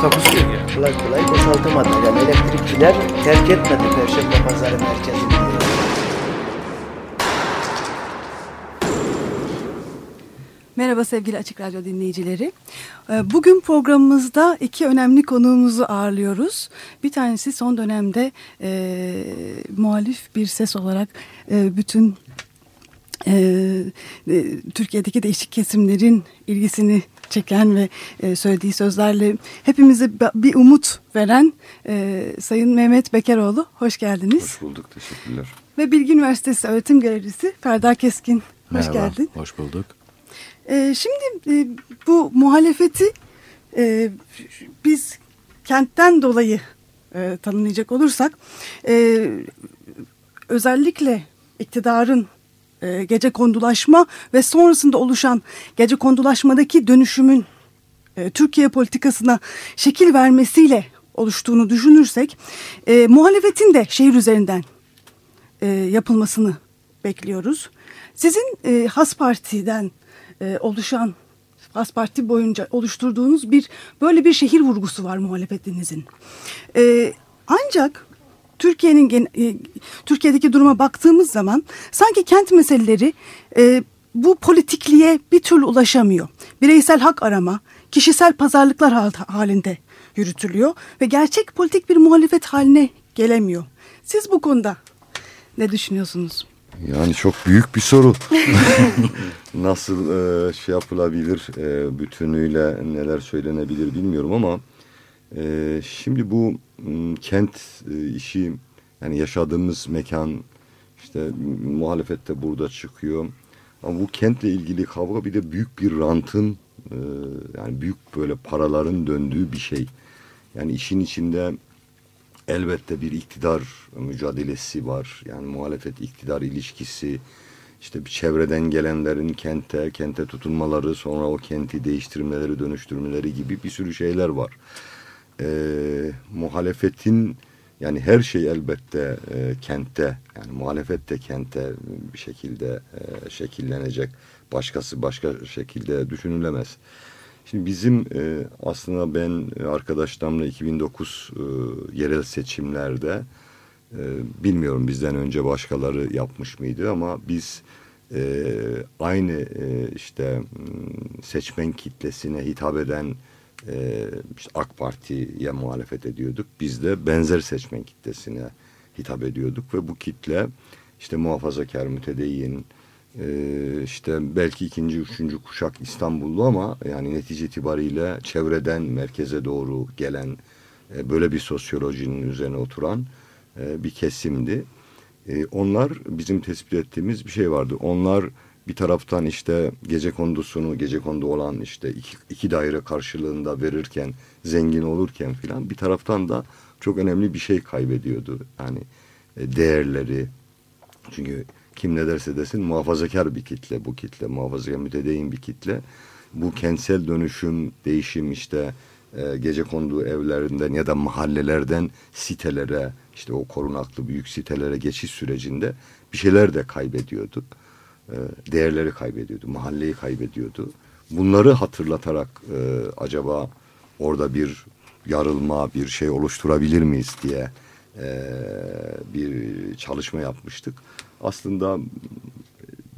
Takusu yok ya. kolay kolay boşaltamadı. Yani elektrikçiler terk etmedi Perşembe Pazarı merkezini. Merhaba sevgili Açık Radyo dinleyicileri. Ee, Bugün programımızda iki önemli konuğumuzu ağırlıyoruz. Bir tanesi son dönemde e, muhalif bir ses olarak e, bütün e, e, Türkiye'deki değişik kesimlerin ilgisini çeken ve e, söylediği sözlerle hepimize bir umut veren e, Sayın Mehmet Bekeroğlu. Hoş geldiniz. Hoş bulduk, teşekkürler. Ve Bilgi Üniversitesi öğretim görevlisi Ferda Keskin. Hoş geldin. hoş bulduk. Ee, şimdi e, bu muhalefeti e, biz kentten dolayı e, tanımlayacak olursak e, özellikle iktidarın e, gece kondulaşma ve sonrasında oluşan gece kondulaşmadaki dönüşümün e, Türkiye politikasına şekil vermesiyle oluştuğunu düşünürsek e, muhalefetin de şehir üzerinden e, yapılmasını bekliyoruz. Sizin e, Has Parti'den e, oluşan Has Parti boyunca oluşturduğunuz bir böyle bir şehir vurgusu var muhalefetinizin. E, ancak Türkiye'nin e, Türkiye'deki duruma baktığımız zaman sanki kent meseleleri e, bu politikliğe bir türlü ulaşamıyor. Bireysel hak arama, kişisel pazarlıklar hal- halinde yürütülüyor ve gerçek politik bir muhalefet haline gelemiyor. Siz bu konuda ne düşünüyorsunuz? Yani çok büyük bir soru. Nasıl e, şey yapılabilir, e, bütünüyle neler söylenebilir bilmiyorum ama e, şimdi bu m, kent e, işi yani yaşadığımız mekan işte muhalefette burada çıkıyor. Ama bu kentle ilgili kavga bir de büyük bir rantın e, yani büyük böyle paraların döndüğü bir şey. Yani işin içinde elbette bir iktidar mücadelesi var. Yani muhalefet iktidar ilişkisi işte bir çevreden gelenlerin kente, kente tutunmaları, sonra o kenti değiştirmeleri, dönüştürmeleri gibi bir sürü şeyler var. Ee, muhalefetin yani her şey elbette e, kentte yani muhalefet de kente bir şekilde e, şekillenecek. Başkası başka şekilde düşünülemez. Şimdi bizim e, aslında ben arkadaşlarımla 2009 e, yerel seçimlerde e, bilmiyorum bizden önce başkaları yapmış mıydı ama biz e, aynı e, işte seçmen kitlesine hitap eden e, işte AK Parti'ye muhalefet ediyorduk. Biz de benzer seçmen kitlesine hitap ediyorduk ve bu kitle işte muhafazakar, mütedeyyin, ee, işte belki ikinci, üçüncü kuşak İstanbullu ama yani netice itibariyle çevreden merkeze doğru gelen e, böyle bir sosyolojinin üzerine oturan e, bir kesimdi. E, onlar bizim tespit ettiğimiz bir şey vardı. Onlar bir taraftan işte gece kondusunu, gece kondu olan işte iki, iki daire karşılığında verirken, zengin olurken filan bir taraftan da çok önemli bir şey kaybediyordu. Yani e, değerleri. Çünkü kim ne derse desin muhafazakar bir kitle bu kitle. Muhafazakar mütedeyyin bir kitle. Bu kentsel dönüşüm, değişim işte e, gece konduğu evlerinden ya da mahallelerden sitelere işte o korunaklı büyük sitelere geçiş sürecinde bir şeyler de kaybediyordu. E, değerleri kaybediyordu, mahalleyi kaybediyordu. Bunları hatırlatarak e, acaba orada bir yarılma, bir şey oluşturabilir miyiz diye e, bir çalışma yapmıştık. Aslında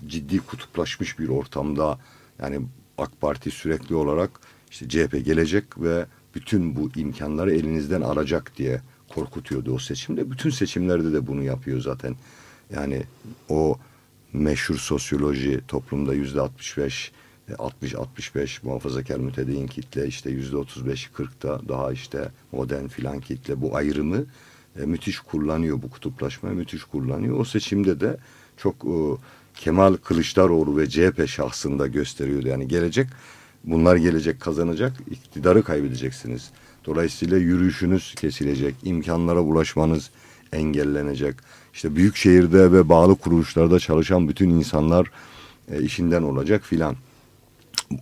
ciddi kutuplaşmış bir ortamda yani AK Parti sürekli olarak işte CHP gelecek ve bütün bu imkanları elinizden alacak diye korkutuyordu o seçimde. Bütün seçimlerde de bunu yapıyor zaten. Yani o meşhur sosyoloji toplumda yüzde 65 60-65 muhafazakar mütedeyyin kitle işte yüzde 35 40'ta daha işte modern filan kitle bu ayrımı e, müthiş kullanıyor bu kutuplaşmayı müthiş kullanıyor. O seçimde de çok e, Kemal Kılıçdaroğlu ve CHP şahsında gösteriyordu. Yani gelecek bunlar gelecek kazanacak iktidarı kaybedeceksiniz. Dolayısıyla yürüyüşünüz kesilecek, imkanlara ulaşmanız engellenecek. İşte büyük şehirde ve bağlı kuruluşlarda çalışan bütün insanlar e, işinden olacak filan.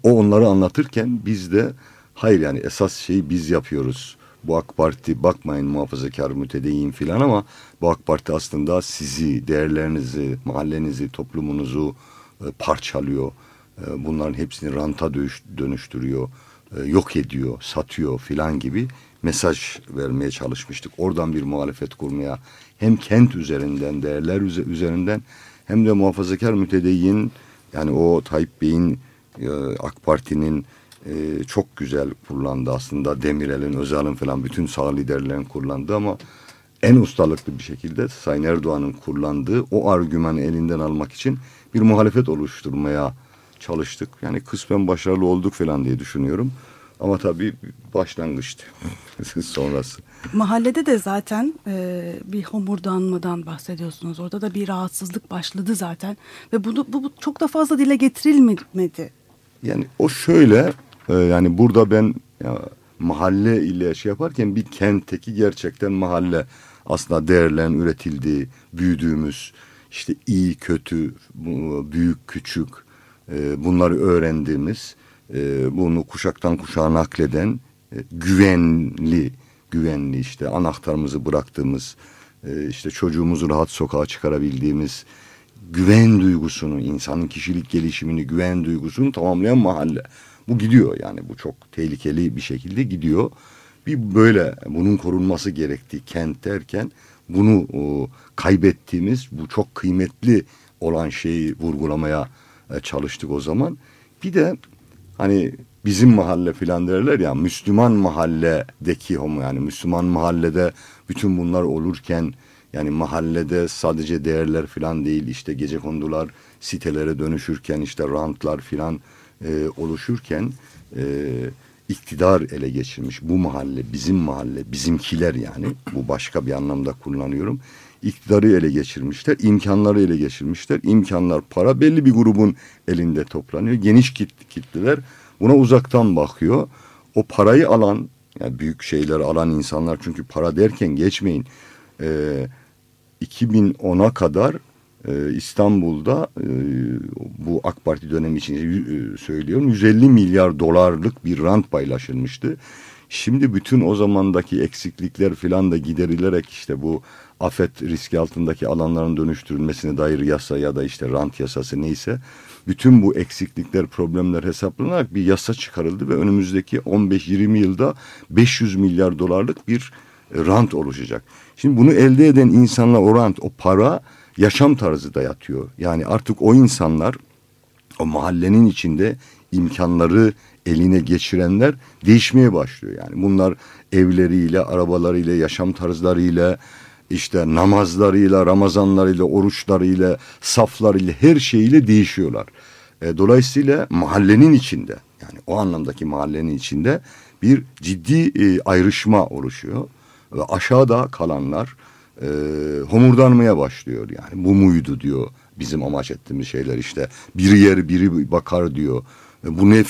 O onları anlatırken biz de hayır yani esas şeyi biz yapıyoruz. Bu AK Parti bakmayın muhafazakar mütedeyyin filan ama bu AK Parti aslında sizi, değerlerinizi, mahallenizi, toplumunuzu e, parçalıyor. E, bunların hepsini ranta dönüştürüyor, e, yok ediyor, satıyor filan gibi mesaj vermeye çalışmıştık. Oradan bir muhalefet kurmaya hem kent üzerinden, değerler üzerinden hem de muhafazakar mütedeyyin yani o Tayyip Bey'in AK Parti'nin çok güzel kullandı aslında Demirel'in, Özal'ın falan bütün sağ liderlerin kullandı ama en ustalıklı bir şekilde Sayın Erdoğan'ın kullandığı o argümanı elinden almak için bir muhalefet oluşturmaya çalıştık. Yani kısmen başarılı olduk falan diye düşünüyorum. Ama tabii başlangıçtı sonrası. Mahallede de zaten e, bir homurdanmadan bahsediyorsunuz. Orada da bir rahatsızlık başladı zaten. Ve bunu, bu, bu çok da fazla dile getirilmedi. Yani o şöyle e, yani burada ben ya, mahalle ile şey yaparken bir kentteki gerçekten mahalle aslında değerlerin üretildiği, büyüdüğümüz işte iyi kötü, büyük küçük e, bunları öğrendiğimiz, e, bunu kuşaktan kuşağa nakleden e, güvenli, güvenli işte anahtarımızı bıraktığımız, işte çocuğumuzu rahat sokağa çıkarabildiğimiz güven duygusunu, insanın kişilik gelişimini, güven duygusunu tamamlayan mahalle. Bu gidiyor yani bu çok tehlikeli bir şekilde gidiyor. Bir böyle bunun korunması gerektiği kent derken bunu kaybettiğimiz bu çok kıymetli olan şeyi vurgulamaya e, çalıştık o zaman. Bir de hani bizim mahalle filan derler ya Müslüman mahalledeki homo yani Müslüman mahallede bütün bunlar olurken yani mahallede sadece değerler filan değil işte gece kondular sitelere dönüşürken işte rantlar filan e, oluşurken e, iktidar ele geçirmiş bu mahalle bizim mahalle bizimkiler yani bu başka bir anlamda kullanıyorum iktidarı ele geçirmişler, imkanları ele geçirmişler. İmkanlar, para belli bir grubun elinde toplanıyor. Geniş kit kitleler buna uzaktan bakıyor. O parayı alan, yani büyük şeyleri alan insanlar çünkü para derken geçmeyin. E, 2010'a kadar e, İstanbul'da e, bu AK Parti dönemi için e, söylüyorum 150 milyar dolarlık bir rant paylaşılmıştı. Şimdi bütün o zamandaki eksiklikler filan da giderilerek işte bu afet riski altındaki alanların dönüştürülmesine dair yasa ya da işte rant yasası neyse bütün bu eksiklikler problemler hesaplanarak bir yasa çıkarıldı ve önümüzdeki 15-20 yılda 500 milyar dolarlık bir rant oluşacak. Şimdi bunu elde eden insanlar o rant o para yaşam tarzı dayatıyor. Yani artık o insanlar o mahallenin içinde imkanları eline geçirenler değişmeye başlıyor. Yani bunlar evleriyle, arabalarıyla, yaşam tarzlarıyla, işte namazlarıyla, Ramazanlarıyla, oruçlarıyla, saflarıyla her şeyiyle değişiyorlar. E, dolayısıyla mahallenin içinde yani o anlamdaki mahallenin içinde bir ciddi e, ayrışma oluşuyor. Ve aşağıda kalanlar e, homurdanmaya başlıyor yani bu muydu diyor bizim amaç ettiğimiz şeyler işte biri yer biri bakar diyor e, bu ne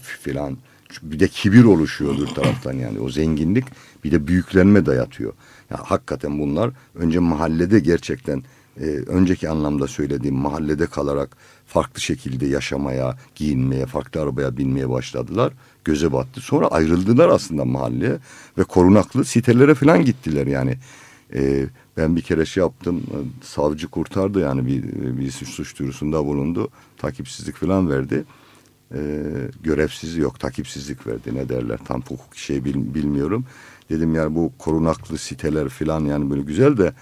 filan bir de kibir oluşuyor bir taraftan yani o zenginlik bir de büyüklenme dayatıyor. Ya hakikaten bunlar önce mahallede gerçekten e, önceki anlamda söylediğim mahallede kalarak farklı şekilde yaşamaya, giyinmeye, farklı arabaya binmeye başladılar. Göze battı. Sonra ayrıldılar aslında mahalleye ve korunaklı sitelere falan gittiler yani. E, ben bir kere şey yaptım. Savcı kurtardı yani bir, bir suç duyurusunda bulundu. Takipsizlik falan verdi. E, görevsiz yok takipsizlik verdi ne derler tam hukuk şey bil, bilmiyorum. Dedim yani bu korunaklı siteler falan yani böyle güzel de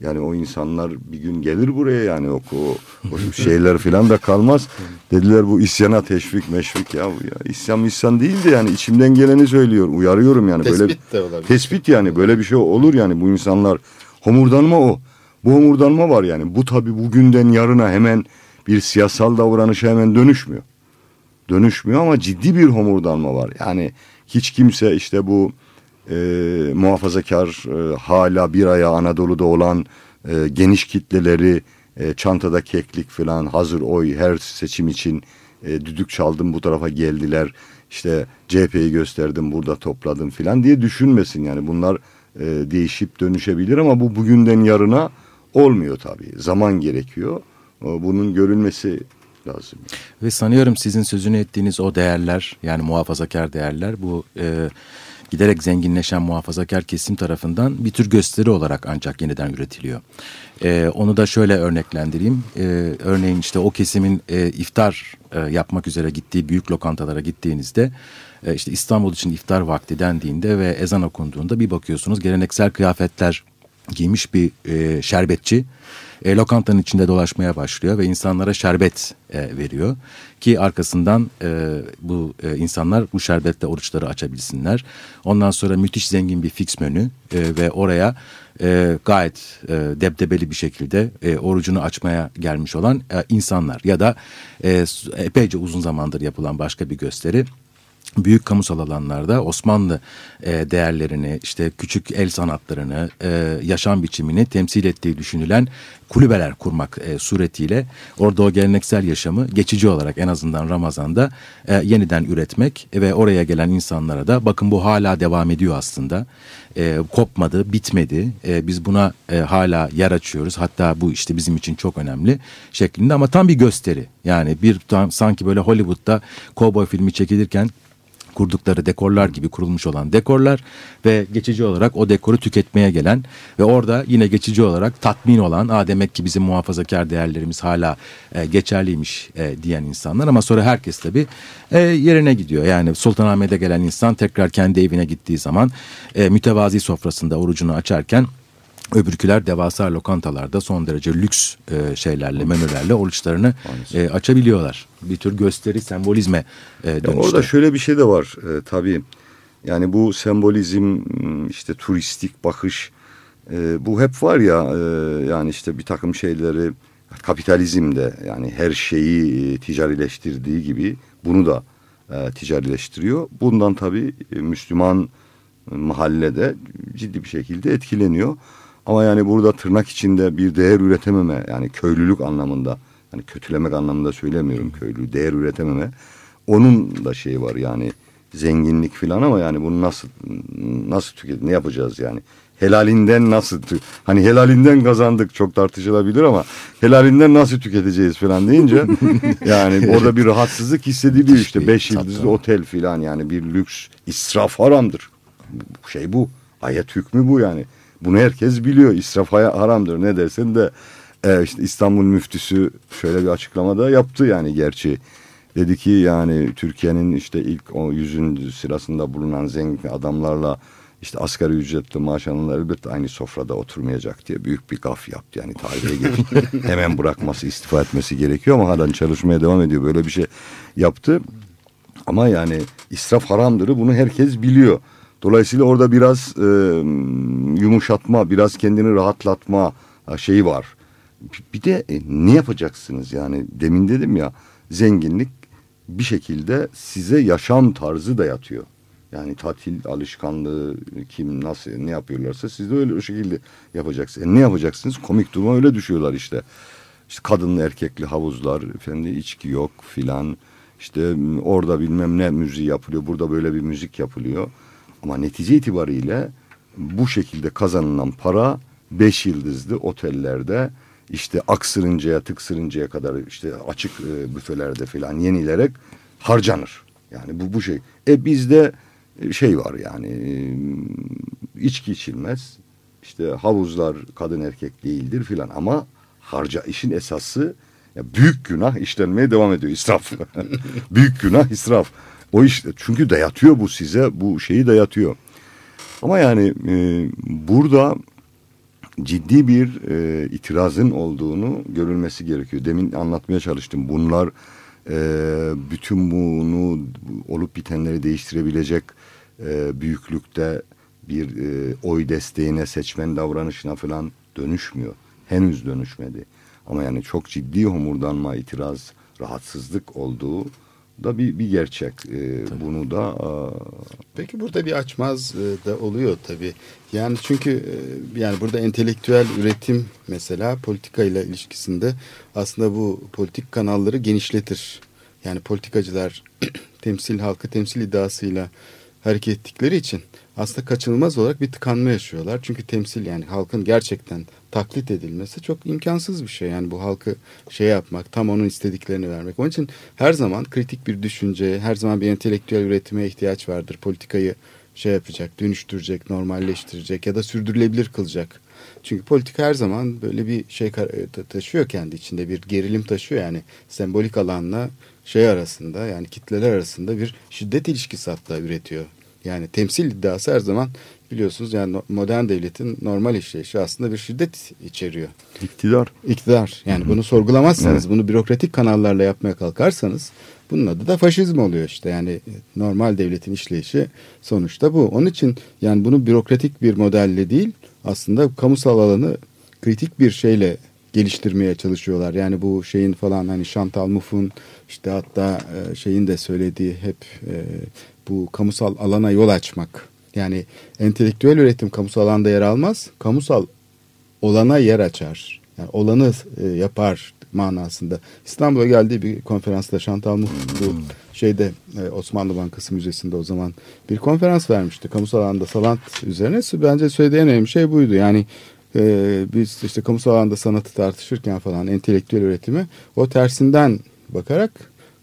yani o insanlar bir gün gelir buraya yani o, o, o şeyler falan da kalmaz. Dediler bu isyana teşvik meşvik ya, ya isyan isyan değil de yani içimden geleni söylüyor. Uyarıyorum yani tespit böyle. de olabilir. Tespit yani böyle bir şey olur yani bu insanlar homurdanma o. Bu homurdanma var yani. Bu tabi bugünden yarına hemen bir siyasal davranışa hemen dönüşmüyor. Dönüşmüyor ama ciddi bir homurdanma var. Yani hiç kimse işte bu e, muhafazakar e, hala bir aya Anadolu'da olan e, geniş kitleleri e, çantada keklik falan hazır oy her seçim için e, düdük çaldım bu tarafa geldiler işte CHP'yi gösterdim burada topladım falan diye düşünmesin yani bunlar e, değişip dönüşebilir ama bu bugünden yarına olmuyor tabii. Zaman gerekiyor. E, bunun görülmesi lazım. Ve sanıyorum sizin sözünü ettiğiniz o değerler yani muhafazakar değerler bu e, giderek zenginleşen muhafazakar kesim tarafından bir tür gösteri olarak ancak yeniden üretiliyor. E, onu da şöyle örneklendireyim. E, örneğin işte o kesimin e, iftar e, yapmak üzere gittiği büyük lokantalara gittiğinizde e, işte İstanbul için iftar vakti dendiğinde ve ezan okunduğunda bir bakıyorsunuz geleneksel kıyafetler giymiş bir e, şerbetçi e, lokantanın içinde dolaşmaya başlıyor ve insanlara şerbet e, veriyor ki arkasından e, bu e, insanlar bu şerbetle oruçları açabilsinler. Ondan sonra müthiş zengin bir fix menü e, ve oraya e, gayet e, debdebeli bir şekilde e, orucunu açmaya gelmiş olan e, insanlar ya da e, epeyce uzun zamandır yapılan başka bir gösteri büyük kamusal alanlarda Osmanlı e, değerlerini işte küçük el sanatlarını e, yaşam biçimini temsil ettiği düşünülen kulübeler kurmak e, suretiyle orada o geleneksel yaşamı geçici olarak en azından Ramazan'da e, yeniden üretmek ve oraya gelen insanlara da bakın bu hala devam ediyor aslında. E, kopmadı bitmedi. E, biz buna e, hala yer açıyoruz. Hatta bu işte bizim için çok önemli şeklinde ama tam bir gösteri. Yani bir tam sanki böyle Hollywood'da kovboy filmi çekilirken kurdukları dekorlar gibi kurulmuş olan dekorlar ve geçici olarak o dekoru tüketmeye gelen ve orada yine geçici olarak tatmin olan a demek ki bizim muhafazakar değerlerimiz hala e, geçerliymiş e, diyen insanlar ama sonra herkes tabi e, yerine gidiyor. Yani Sultanahmet'e gelen insan tekrar kendi evine gittiği zaman e, mütevazi sofrasında orucunu açarken Öbürküler devasa lokantalarda son derece lüks e, şeylerle, menülerle oruçlarını e, açabiliyorlar. Bir tür gösteri, sembolizme e, dönüştü. orada şöyle bir şey de var e, tabii. Yani bu sembolizm, işte turistik bakış, e, bu hep var ya e, yani işte bir takım şeyleri kapitalizmde yani her şeyi e, ticarileştirdiği gibi bunu da e, ticarileştiriyor. Bundan tabii e, Müslüman mahallede ciddi bir şekilde etkileniyor. Ama yani burada tırnak içinde bir değer üretememe yani köylülük anlamında hani kötülemek anlamında söylemiyorum köylü değer üretememe. Onun da şeyi var yani zenginlik filan ama yani bunu nasıl nasıl tüket ne yapacağız yani? Helalinden nasıl hani helalinden kazandık çok tartışılabilir ama helalinden nasıl tüketeceğiz falan deyince yani orada bir rahatsızlık hissediliyor işte. beş yıldızlı otel filan yani bir lüks israf haramdır. Şey bu ayet hükmü bu yani bunu herkes biliyor. İsraf haramdır ne dersen de e, işte İstanbul müftüsü şöyle bir açıklamada yaptı yani gerçi. Dedi ki yani Türkiye'nin işte ilk o yüzün sırasında bulunan zengin adamlarla işte asgari ücretli maaş alanlar elbette aynı sofrada oturmayacak diye büyük bir gaf yaptı. Yani tarihe geçti. Hemen bırakması, istifa etmesi gerekiyor ama halen çalışmaya devam ediyor. Böyle bir şey yaptı. Ama yani israf haramdır bunu herkes biliyor. Dolayısıyla orada biraz e, yumuşatma, biraz kendini rahatlatma şeyi var. Bir de e, ne yapacaksınız yani demin dedim ya zenginlik bir şekilde size yaşam tarzı dayatıyor. Yani tatil alışkanlığı kim nasıl ne yapıyorlarsa siz de öyle o şekilde yapacaksınız. E ne yapacaksınız? Komik duruma öyle düşüyorlar işte. İşte kadınlı erkekli havuzlar, efendim içki yok filan. İşte orada bilmem ne müziği yapılıyor, burada böyle bir müzik yapılıyor. Ama netice itibariyle bu şekilde kazanılan para beş yıldızlı otellerde işte aksırıncaya tıksırıncaya kadar işte açık e, büfelerde falan yenilerek harcanır. Yani bu bu şey. E bizde şey var yani e, içki içilmez. İşte havuzlar kadın erkek değildir filan ama harca işin esası ya büyük günah işlenmeye devam ediyor israf. büyük günah israf. O işte çünkü dayatıyor bu size bu şeyi dayatıyor. Ama yani e, burada ciddi bir e, itirazın olduğunu görülmesi gerekiyor. Demin anlatmaya çalıştım. Bunlar e, bütün bunu olup bitenleri değiştirebilecek e, büyüklükte bir e, oy desteğine, seçmen davranışına falan dönüşmüyor. Henüz dönüşmedi. Ama yani çok ciddi homurdanma, itiraz, rahatsızlık olduğu da bir, bir gerçek. E, bunu da a... Peki burada bir açmaz e, da oluyor tabii. Yani çünkü e, yani burada entelektüel üretim mesela politika ile ilişkisinde aslında bu politik kanalları genişletir. Yani politikacılar temsil halkı temsil iddiasıyla hareket ettikleri için aslında kaçınılmaz olarak bir tıkanma yaşıyorlar. Çünkü temsil yani halkın gerçekten taklit edilmesi çok imkansız bir şey. Yani bu halkı şey yapmak, tam onun istediklerini vermek. Onun için her zaman kritik bir düşünce, her zaman bir entelektüel üretime ihtiyaç vardır. Politikayı şey yapacak, dönüştürecek, normalleştirecek ya da sürdürülebilir kılacak. Çünkü politika her zaman böyle bir şey e, taşıyor kendi içinde bir gerilim taşıyor yani sembolik alanla şey arasında yani kitleler arasında bir şiddet ilişkisi hatta üretiyor. Yani temsil iddiası her zaman biliyorsunuz yani modern devletin normal işleyişi aslında bir şiddet içeriyor. İktidar. İktidar. Yani bunu sorgulamazsanız, evet. bunu bürokratik kanallarla yapmaya kalkarsanız bunun adı da faşizm oluyor işte. Yani normal devletin işleyişi sonuçta bu. Onun için yani bunu bürokratik bir modelle değil, aslında kamusal alanı kritik bir şeyle geliştirmeye çalışıyorlar. Yani bu şeyin falan hani Chantal Mouffe'un işte hatta e, şeyin de söylediği hep e, bu kamusal alana yol açmak. Yani entelektüel üretim kamusal alanda yer almaz. Kamusal olana yer açar. Yani olanı e, yapar manasında. İstanbul'a geldiği bir konferansta Chantal Mouffe bu şeyde Osmanlı Bankası Müzesi'nde o zaman bir konferans vermişti. Kamusal alanda salat üzerine. Bence söylediği en önemli şey buydu. Yani e, biz işte kamusal alanda sanatı tartışırken falan entelektüel üretimi o tersinden bakarak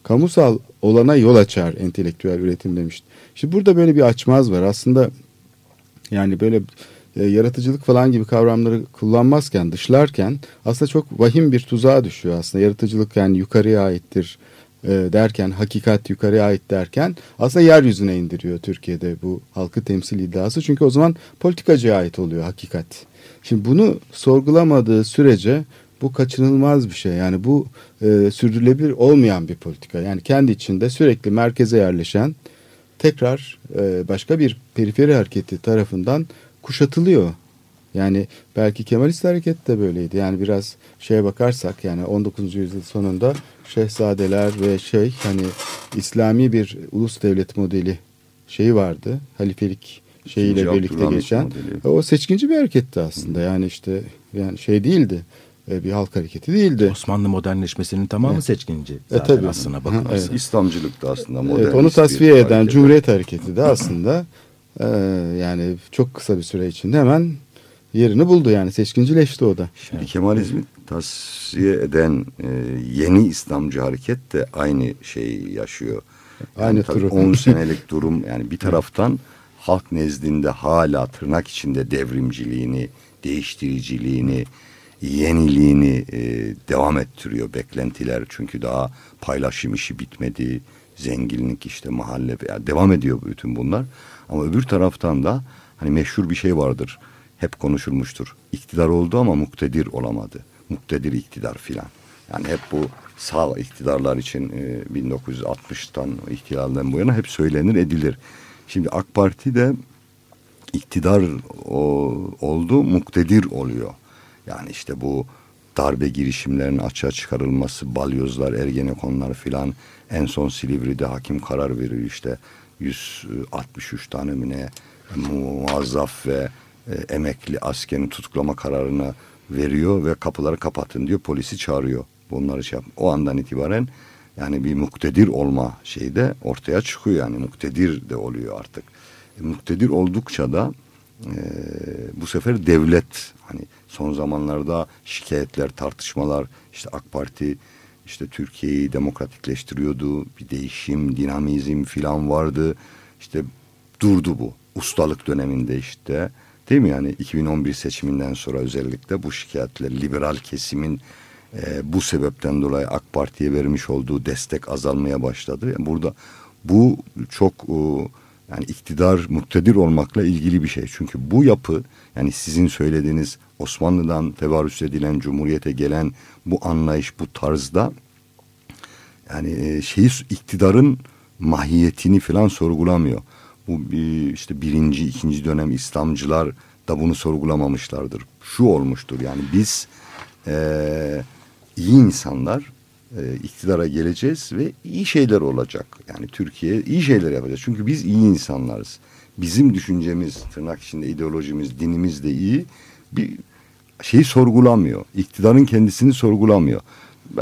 kamusal olana yol açar entelektüel üretim demişti. Şimdi burada böyle bir açmaz var. Aslında yani böyle e, yaratıcılık falan gibi kavramları kullanmazken, dışlarken aslında çok vahim bir tuzağa düşüyor aslında. Yaratıcılık yani yukarıya aittir e, derken, hakikat yukarıya ait derken aslında yeryüzüne indiriyor Türkiye'de bu halkı temsil iddiası. Çünkü o zaman politikacıya ait oluyor hakikat. Şimdi bunu sorgulamadığı sürece bu kaçınılmaz bir şey. Yani bu e, sürdürülebilir olmayan bir politika. Yani kendi içinde sürekli merkeze yerleşen tekrar e, başka bir periferi hareketi tarafından kuşatılıyor. Yani belki Kemalist hareket de böyleydi. Yani biraz şeye bakarsak yani 19. yüzyıl sonunda şehzadeler ve şey hani İslami bir ulus devlet modeli şeyi vardı. Halifelik şeyiyle İkinci birlikte geçen. Modeli. O seçkinci bir hareketti aslında. Yani işte yani şey değildi. E, bir halk hareketi değildi. Osmanlı modernleşmesinin tamamı evet. seçkinci zaten e, tabii. aslına bakılırsa. Evet. İslamcılık da aslında modern. Evet, onu tasfiye eden hareket. Cumhuriyet Hareketi de aslında e, yani çok kısa bir süre içinde hemen yerini buldu yani seçkincileşti o da. Şimdi Kemalizmi tasfiye eden e, yeni İslamcı hareket de aynı şeyi yaşıyor. Yani aynı tabii 10 senelik durum yani bir taraftan halk nezdinde hala tırnak içinde devrimciliğini, değiştiriciliğini, yeniliğini e, devam ettiriyor beklentiler. Çünkü daha paylaşım işi bitmedi, zenginlik işte mahalle yani devam ediyor bütün bunlar. Ama öbür taraftan da hani meşhur bir şey vardır. Hep konuşulmuştur. İktidar oldu ama muktedir olamadı. Muktedir iktidar filan. Yani hep bu sağ iktidarlar için e, 1960'tan ihtilalden bu yana hep söylenir edilir. Şimdi AK Parti de iktidar o, oldu, muktedir oluyor. Yani işte bu darbe girişimlerinin açığa çıkarılması, balyozlar, ergenekonlar filan en son Silivri'de hakim karar veriyor işte 163 tane mi muazzaf ve e, emekli askerin tutuklama kararını veriyor ve kapıları kapatın diyor polisi çağırıyor. Bunları şey yap. O andan itibaren yani bir muktedir olma şeyi de ortaya çıkıyor yani muktedir de oluyor artık. E, muktedir oldukça da e, bu sefer devlet hani son zamanlarda şikayetler, tartışmalar işte AK Parti işte Türkiye'yi demokratikleştiriyordu. Bir değişim, dinamizm filan vardı. İşte durdu bu. Ustalık döneminde işte. Değil mi yani 2011 seçiminden sonra özellikle bu şikayetler liberal kesimin e, bu sebepten dolayı AK Parti'ye vermiş olduğu destek azalmaya başladı. Yani burada bu çok e, yani iktidar muktedir olmakla ilgili bir şey. Çünkü bu yapı yani sizin söylediğiniz Osmanlı'dan tevarüs edilen Cumhuriyete gelen bu anlayış bu tarzda yani e, şeyi iktidarın mahiyetini falan sorgulamıyor. Bu işte birinci, ikinci dönem İslamcılar da bunu sorgulamamışlardır. Şu olmuştur yani biz e, iyi insanlar e, iktidara geleceğiz ve iyi şeyler olacak. Yani Türkiye iyi şeyler yapacak. Çünkü biz iyi insanlarız. Bizim düşüncemiz, tırnak içinde ideolojimiz, dinimiz de iyi. Bir şeyi sorgulamıyor. İktidarın kendisini sorgulamıyor.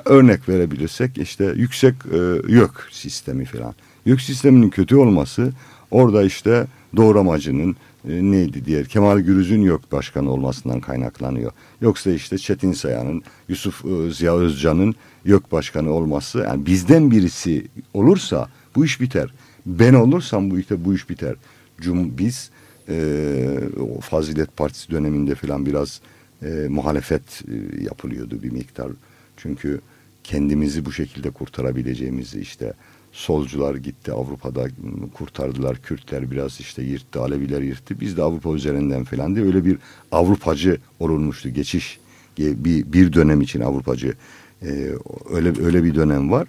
örnek verebilirsek işte yüksek e, YÖK sistemi falan. YÖK sisteminin kötü olması orada işte doğramacının e, neydi diğer Kemal Gürüz'ün YÖK başkanı olmasından kaynaklanıyor. Yoksa işte Çetin Sayan'ın, Yusuf e, Ziya Özcan'ın YÖK başkanı olması yani bizden birisi olursa bu iş biter. Ben olursam bu işte bu iş biter. Cum biz e, o Fazilet Partisi döneminde falan biraz e, muhalefet e, yapılıyordu bir miktar. Çünkü kendimizi bu şekilde kurtarabileceğimizi işte solcular gitti Avrupa'da kurtardılar. Kürtler biraz işte yırttı, Aleviler yırttı. Biz de Avrupa üzerinden falan diye öyle bir Avrupacı olunmuştu. Geçiş bir, bir dönem için Avrupacı e, öyle öyle bir dönem var.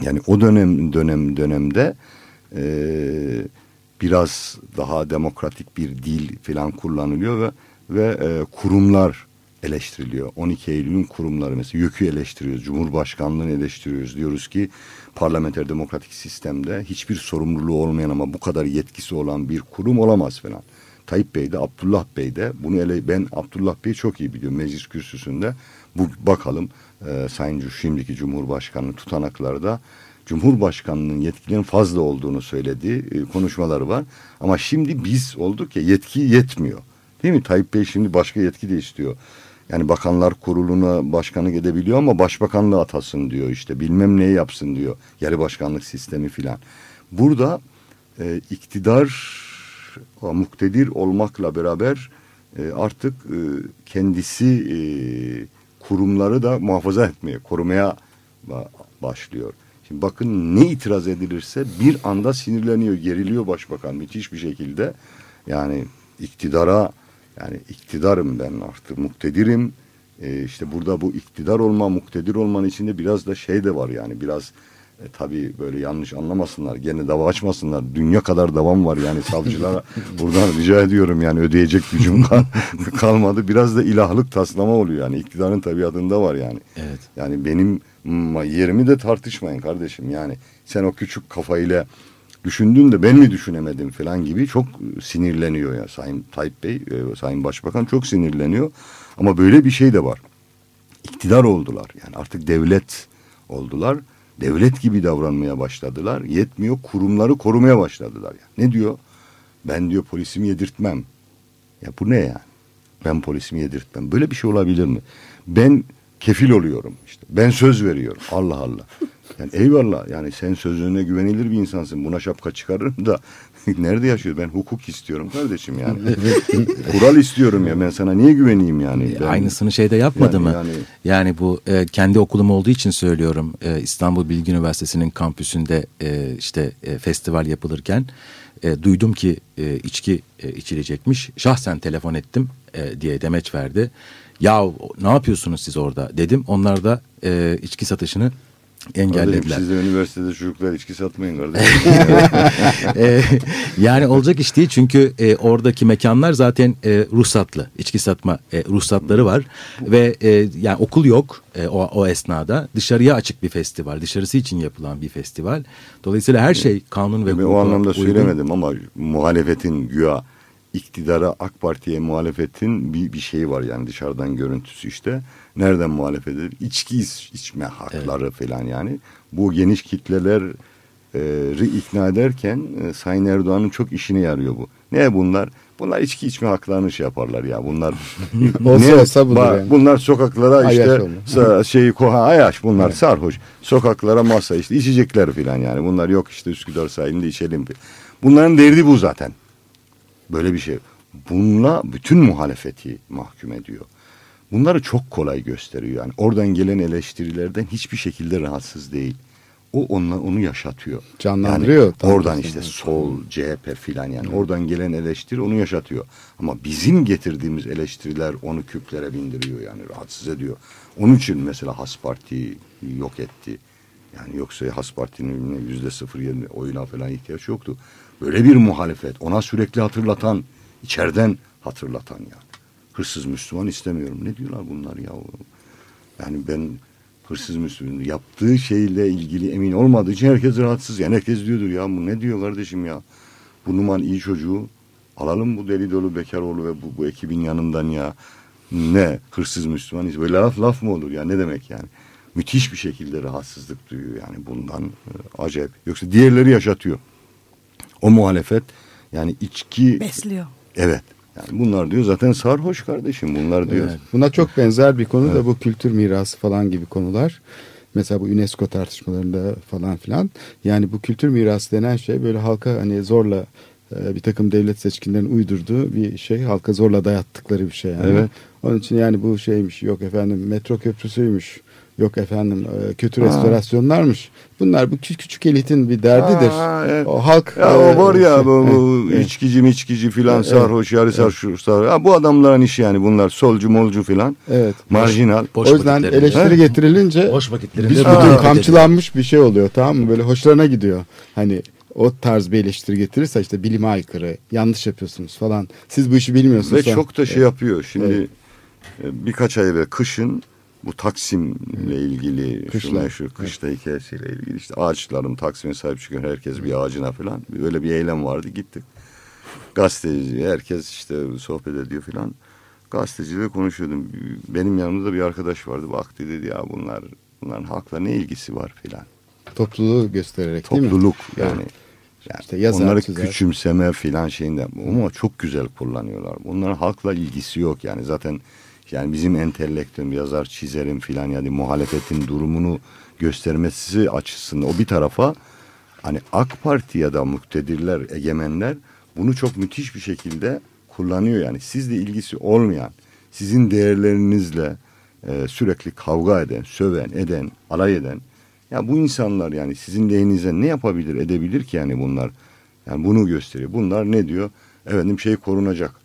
Yani o dönem dönem dönemde e, biraz daha demokratik bir dil falan kullanılıyor ve ve e, kurumlar eleştiriliyor. 12 Eylül'ün kurumları mesela YÖK'ü eleştiriyoruz, Cumhurbaşkanlığını eleştiriyoruz. Diyoruz ki parlamenter demokratik sistemde hiçbir sorumluluğu olmayan ama bu kadar yetkisi olan bir kurum olamaz falan. Tayyip Bey de Abdullah Bey de bunu ele ben Abdullah Bey'i çok iyi biliyorum meclis kürsüsünde. Bu bakalım e, Sayın şimdiki Cumhurbaşkanı tutanaklarda Cumhurbaşkanının yetkilerin fazla olduğunu söylediği e, konuşmaları var. Ama şimdi biz olduk ya yetki yetmiyor. Değil mi? Tayyip Bey şimdi başka yetki de istiyor. Yani bakanlar kuruluna başkanlık edebiliyor ama başbakanlığı atasın diyor işte bilmem neyi yapsın diyor. Yarı başkanlık sistemi filan. Burada e, iktidar muktedir olmakla beraber e, artık e, kendisi e, kurumları da muhafaza etmeye, korumaya başlıyor. Şimdi bakın ne itiraz edilirse bir anda sinirleniyor, geriliyor başbakan müthiş bir şekilde. Yani iktidara yani iktidarım ben artık muktedirim. Ee, işte burada bu iktidar olma, muktedir olmanın içinde biraz da şey de var yani biraz e, tabii böyle yanlış anlamasınlar. Gene dava açmasınlar. Dünya kadar davam var yani savcılara buradan rica ediyorum yani ödeyecek gücüm kal kalmadı. Biraz da ilahlık taslama oluyor yani iktidarın tabiatında var yani. Evet. Yani benim yerimi de tartışmayın kardeşim yani sen o küçük kafayla düşündün de ben mi düşünemedim falan gibi çok sinirleniyor ya Sayın Tayyip Bey, e, Sayın Başbakan çok sinirleniyor. Ama böyle bir şey de var. İktidar oldular yani artık devlet oldular. Devlet gibi davranmaya başladılar. Yetmiyor kurumları korumaya başladılar. Yani. Ne diyor? Ben diyor polisimi yedirtmem. Ya bu ne yani? Ben polisimi yedirtmem. Böyle bir şey olabilir mi? Ben kefil oluyorum işte. Ben söz veriyorum. Allah Allah. Yani eyvallah yani sen sözüne güvenilir bir insansın. Buna şapka çıkarırım da nerede yaşıyor? Ben hukuk istiyorum kardeşim yani. Kural istiyorum ya ben sana niye güveneyim yani? Ben, Aynısını şeyde yapmadı yani, mı? Yani, yani bu e, kendi okulum olduğu için söylüyorum. E, İstanbul Bilgi Üniversitesi'nin kampüsünde e, işte e, festival yapılırken e, duydum ki e, içki e, içilecekmiş. Şahsen telefon ettim e, diye demeç verdi. Ya ne yapıyorsunuz siz orada dedim. Onlar da e, içki satışını engellediler. Kardeşim, siz de üniversitede çocuklar içki satmayın kardeşim. e, yani olacak iş değil çünkü e, oradaki mekanlar zaten e, ruhsatlı. içki satma e, ruhsatları var ve e, yani okul yok e, o, o esnada. Dışarıya açık bir festival. Dışarısı için yapılan bir festival. Dolayısıyla her şey kanun ve Ben o anlamda söylemedim ama muhalefetin güya iktidara AK Parti'ye muhalefetin bir, bir şeyi var yani dışarıdan görüntüsü işte. Nereden muhalefet edilir? İçki içme hakları evet. falan yani. Bu geniş kitleleri ikna ederken e, Sayın Erdoğan'ın çok işine yarıyor bu. Ne bunlar? Bunlar içki içme haklarını şey yaparlar ya. Bunlar olsa ne? olsa budur yani. Bunlar sokaklara işte şeyi koha ayaş bunlar evet. sarhoş. Sokaklara masa işte içecekler falan yani. Bunlar yok işte Üsküdar sahilinde içelim. Bunların derdi bu zaten. Böyle bir şey. Bununla bütün muhalefeti mahkum ediyor. Bunları çok kolay gösteriyor yani. Oradan gelen eleştirilerden hiçbir şekilde rahatsız değil. O onunla, onu yaşatıyor. Canlandırıyor. Yani oradan işte sol, CHP filan yani. Evet. Oradan gelen eleştiri onu yaşatıyor. Ama bizim getirdiğimiz eleştiriler onu küplere bindiriyor yani rahatsız ediyor. Onun için mesela Has Parti yok etti. Yani yoksa Has Parti'nin yüzde sıfır yerine oyuna falan ihtiyaç yoktu. Böyle bir muhalefet ona sürekli hatırlatan, içeriden hatırlatan yani. Hırsız Müslüman istemiyorum. Ne diyorlar bunlar ya? Yani ben hırsız Müslüman yaptığı şeyle ilgili emin olmadığı için herkes rahatsız. Yani herkes diyordur ya bu ne diyor kardeşim ya? Bu Numan iyi çocuğu alalım bu deli dolu Bekaroğlu ve bu, bu ekibin yanından ya. Ne hırsız Müslüman böyle laf laf mı olur ya ne demek yani? müthiş bir şekilde rahatsızlık duyuyor yani bundan e, acayip. Yoksa diğerleri yaşatıyor. O muhalefet yani içki Besliyor. evet. Yani bunlar diyor zaten sarhoş kardeşim bunlar diyor. Evet. Buna çok benzer bir konu da bu kültür mirası falan gibi konular. Mesela bu UNESCO tartışmalarında falan filan. Yani bu kültür mirası denen şey böyle halka hani zorla e, bir takım devlet seçkinlerin uydurduğu bir şey. Halka zorla dayattıkları bir şey yani. Evet. Onun için yani bu şeymiş yok efendim metro köprüsüymüş. Yok efendim e, kötü Ha. restorasyonlarmış. Bunlar bu küçük, küçük elitin bir derdidir. Ha, evet. O halk Ya e, o var ya şey- bu, bu Evet. içkici miçkici filan Evet. sarhoş yarı sarhoş sarhoş. Ha, bu adamların işi yani bunlar solcu molcu filan Evet. marjinal. Boş o yüzden eleştiri getirilince Boş vakitlerinde bir bunu bütün kamçılanmış bir şey oluyor tamam mı? Böyle hoşlarına gidiyor. Hani o tarz bir eleştiri getirirse işte bilime aykırı, yanlış yapıyorsunuz falan. Siz bu işi bilmiyorsunuz. Ve falan. çok da şey yapıyor. Şimdi Evet. e, birkaç ay evvel kışın bu Taksim'le ilgili Kışla. şu meşhur kışla hikayesiyle ilgili işte ağaçların Taksim'e sahip çıkıyor herkes bir ağacına falan. Öyle bir eylem vardı gittik. Gazeteci herkes işte sohbet ediyor filan. Gazeteciyle konuşuyordum. Benim yanımda bir arkadaş vardı. Baktı dedi ya bunlar bunların halkla ne ilgisi var filan. Topluluğu göstererek değil mi? Topluluk Evet. yani. yani İşte yazar, onları çizer. küçümseme filan şeyinden ama çok güzel kullanıyorlar. Bunların halkla ilgisi yok yani zaten yani bizim entelektüel yazar çizerim filan yani muhalefetin durumunu göstermesi açısından o bir tarafa hani AK Parti ya da muktedirler, egemenler bunu çok müthiş bir şekilde kullanıyor yani sizle ilgisi olmayan, sizin değerlerinizle e, sürekli kavga eden, söven, eden, alay eden ya bu insanlar yani sizin lehinize ne yapabilir, edebilir ki yani bunlar? Yani bunu gösteriyor. Bunlar ne diyor? Efendim şey korunacak.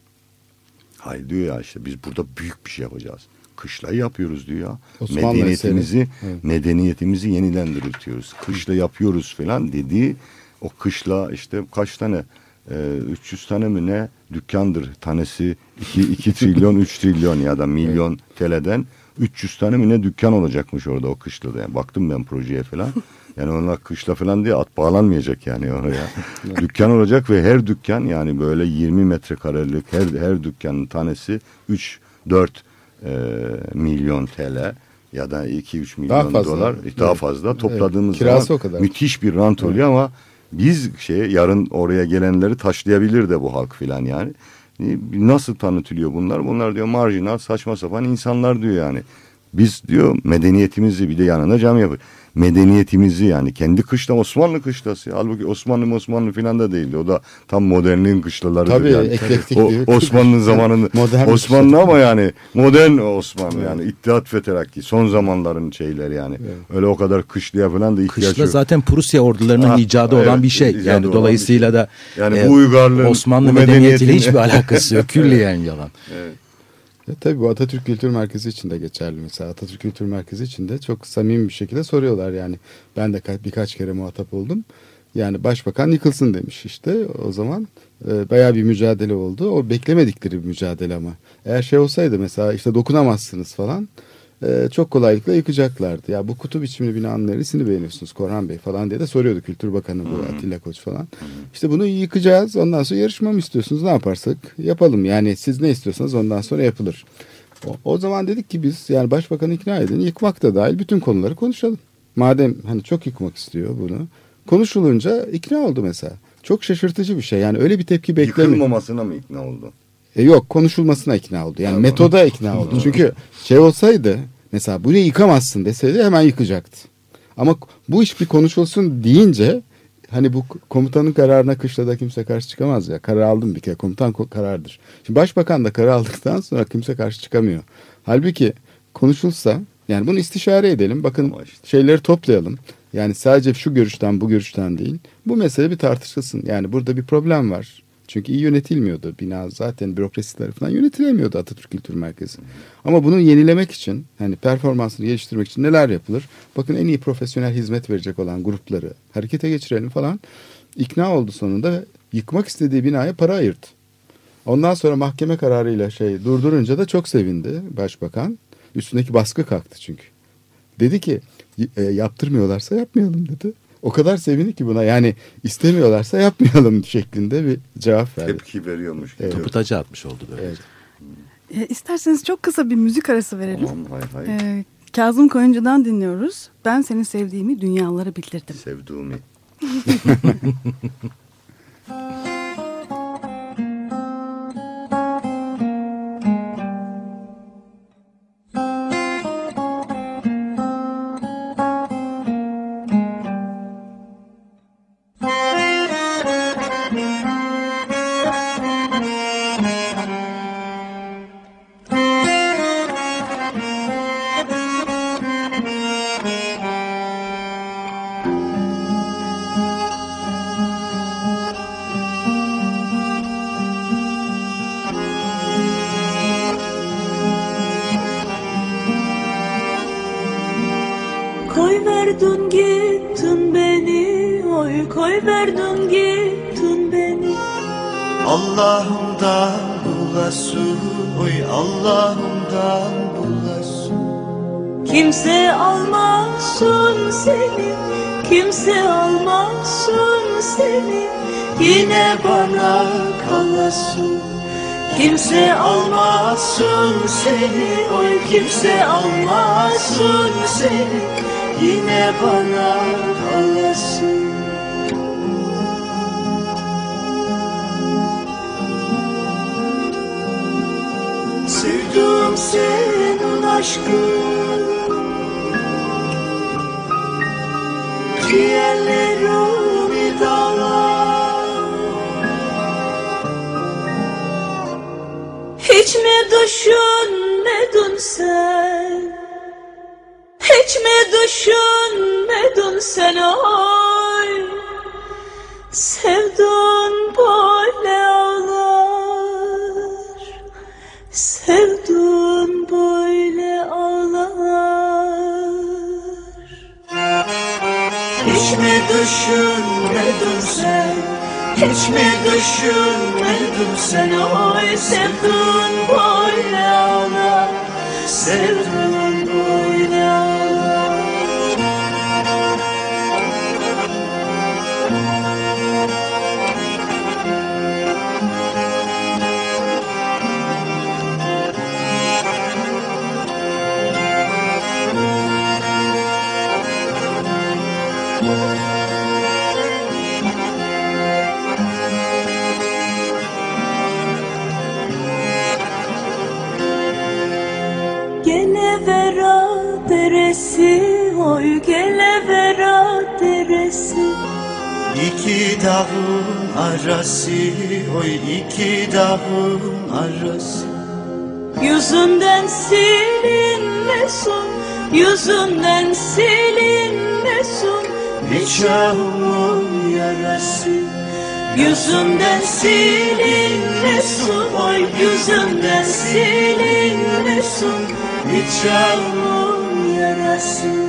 Hayır diyor ya işte biz burada büyük bir şey yapacağız. Kışlayı yapıyoruz diyor ya. Osmanlı medeniyetimizi, eseri. Evet. medeniyetimizi yeniden diriltiyoruz. Kışla yapıyoruz falan dediği o kışla işte kaç tane e, 300 tane mi ne dükkandır tanesi 2, 2 trilyon 3 trilyon ya da milyon TL'den 300 tane mi ne dükkan olacakmış orada o kışlada. Yani baktım ben projeye falan. Yani onlar kışla falan diye at bağlanmayacak yani oraya. dükkan olacak ve her dükkan yani böyle 20 metrekarelik her her dükkanın tanesi 3 4 e, milyon TL ya da 2-3 milyon fazla. dolar daha Evet. fazla topladığımız Kirası zaman o kadar. müthiş bir rant oluyor ama biz şey yarın oraya gelenleri taşlayabilir de bu halk filan yani. E, Nasıl tanıtılıyor bunlar? Bunlar diyor marjinal saçma sapan insanlar diyor yani. Biz diyor medeniyetimizi bir de yanına cam yapıyor. Medeniyetimizi yani kendi kışla Osmanlı kışlası. Halbuki Osmanlı Osmanlı filan da değildi. O da tam modernliğin kışlaları. Tabii, yani. eklektik O. Osmanlı Modern Osmanlı ama yani modern Osmanlı yani İttihat ve Terakki son zamanların şeyleri yani. Öyle o kadar kışlıya falan da ihtiyaç Kışla yok. zaten Prusya ordularının Ha, icadı evet, olan bir şey. Yani dolayısıyla da Yani e, bu uygarlığın, Osmanlı bu medeniyetiyle hiçbir alakası yok. Külliyen yalan. Ya tabii bu Atatürk Kültür Merkezi için de geçerli mesela. Atatürk Kültür Merkezi için de çok samimi bir şekilde soruyorlar yani. Ben de ka- birkaç kere muhatap oldum. Yani başbakan yıkılsın demiş işte o zaman. E, bayağı bir mücadele oldu. O beklemedikleri bir mücadele ama. Eğer şey olsaydı mesela işte dokunamazsınız falan. E, çok kolaylıkla yıkacaklardı. Ya bu kutu biçimli binanın neresini beğeniyorsunuz Korhan Bey falan diye de soruyordu Kültür Bakanı bu Atilla Koç falan. İşte bunu yıkacağız ondan sonra yarışma mı istiyorsunuz ne yaparsak yapalım. Yani siz ne istiyorsanız ondan sonra yapılır. O, o zaman dedik ki biz yani başbakanı ikna edin yıkmak da dahil bütün konuları konuşalım. Madem hani çok yıkmak istiyor bunu. Konuşulunca ikna oldu mesela. Çok şaşırtıcı bir şey. Yani öyle bir tepki beklemiyor. Yıkılmamasına mı ikna oldu? E yok konuşulmasına ikna oldu. Yani metoda ikna oldu. Çünkü şey olsaydı mesela burayı yıkamazsın deseydi hemen yıkacaktı. Ama bu iş bir konuşulsun deyince hani bu komutanın kararına kışlada kimse karşı çıkamaz ya. Karar aldım bir kere komutan ko- karardır. Şimdi başbakan da karar aldıktan sonra kimse karşı çıkamıyor. Halbuki konuşulsa yani bunu istişare edelim. Bakın işte. şeyleri toplayalım. Yani sadece şu görüşten bu görüşten değil. Bu mesele bir tartışılsın. Yani burada bir problem var. Çünkü iyi yönetilmiyordu. Bina zaten bürokrasi tarafından yönetilemiyordu Atatürk Kültür Merkezi. Ama bunu yenilemek için, hani performansını geliştirmek için neler yapılır? Bakın en iyi profesyonel hizmet verecek olan grupları harekete geçirelim falan. İkna oldu sonunda yıkmak istediği binaya para ayırdı. Ondan sonra mahkeme kararıyla şey durdurunca da çok sevindi başbakan. Üstündeki baskı kalktı çünkü. Dedi ki "Y- e, yaptırmıyorlarsa yapmayalım dedi. O kadar sevindi ki buna yani istemiyorlarsa yapmayalım şeklinde bir cevap verdi. Tepki veriyormuş. gibi. Topu taca atmış oldu böyle. Evet. E, isterseniz çok kısa bir müzik arası verelim. Tamam hay hay. E, Kazım Koyuncu'dan dinliyoruz. Ben seni sevdiğimi dünyalara bildirdim. Sevduğumu. seni Oy kimse almasın seni. Yine bana kalasın Sevdun böyle ağlar. Hiç mi düşünmedin sen? Hiç mi düşünmedin sen? Oy sevdin böyle ağlar. Sevdin İki dağın arası Oy iki dağın arası. Yüzünden silinmesin Yüzünden silinmesin Nikahımın yarası. Yüzünden silinmesin Oy yüzünden silinmesin Nikahımın yarası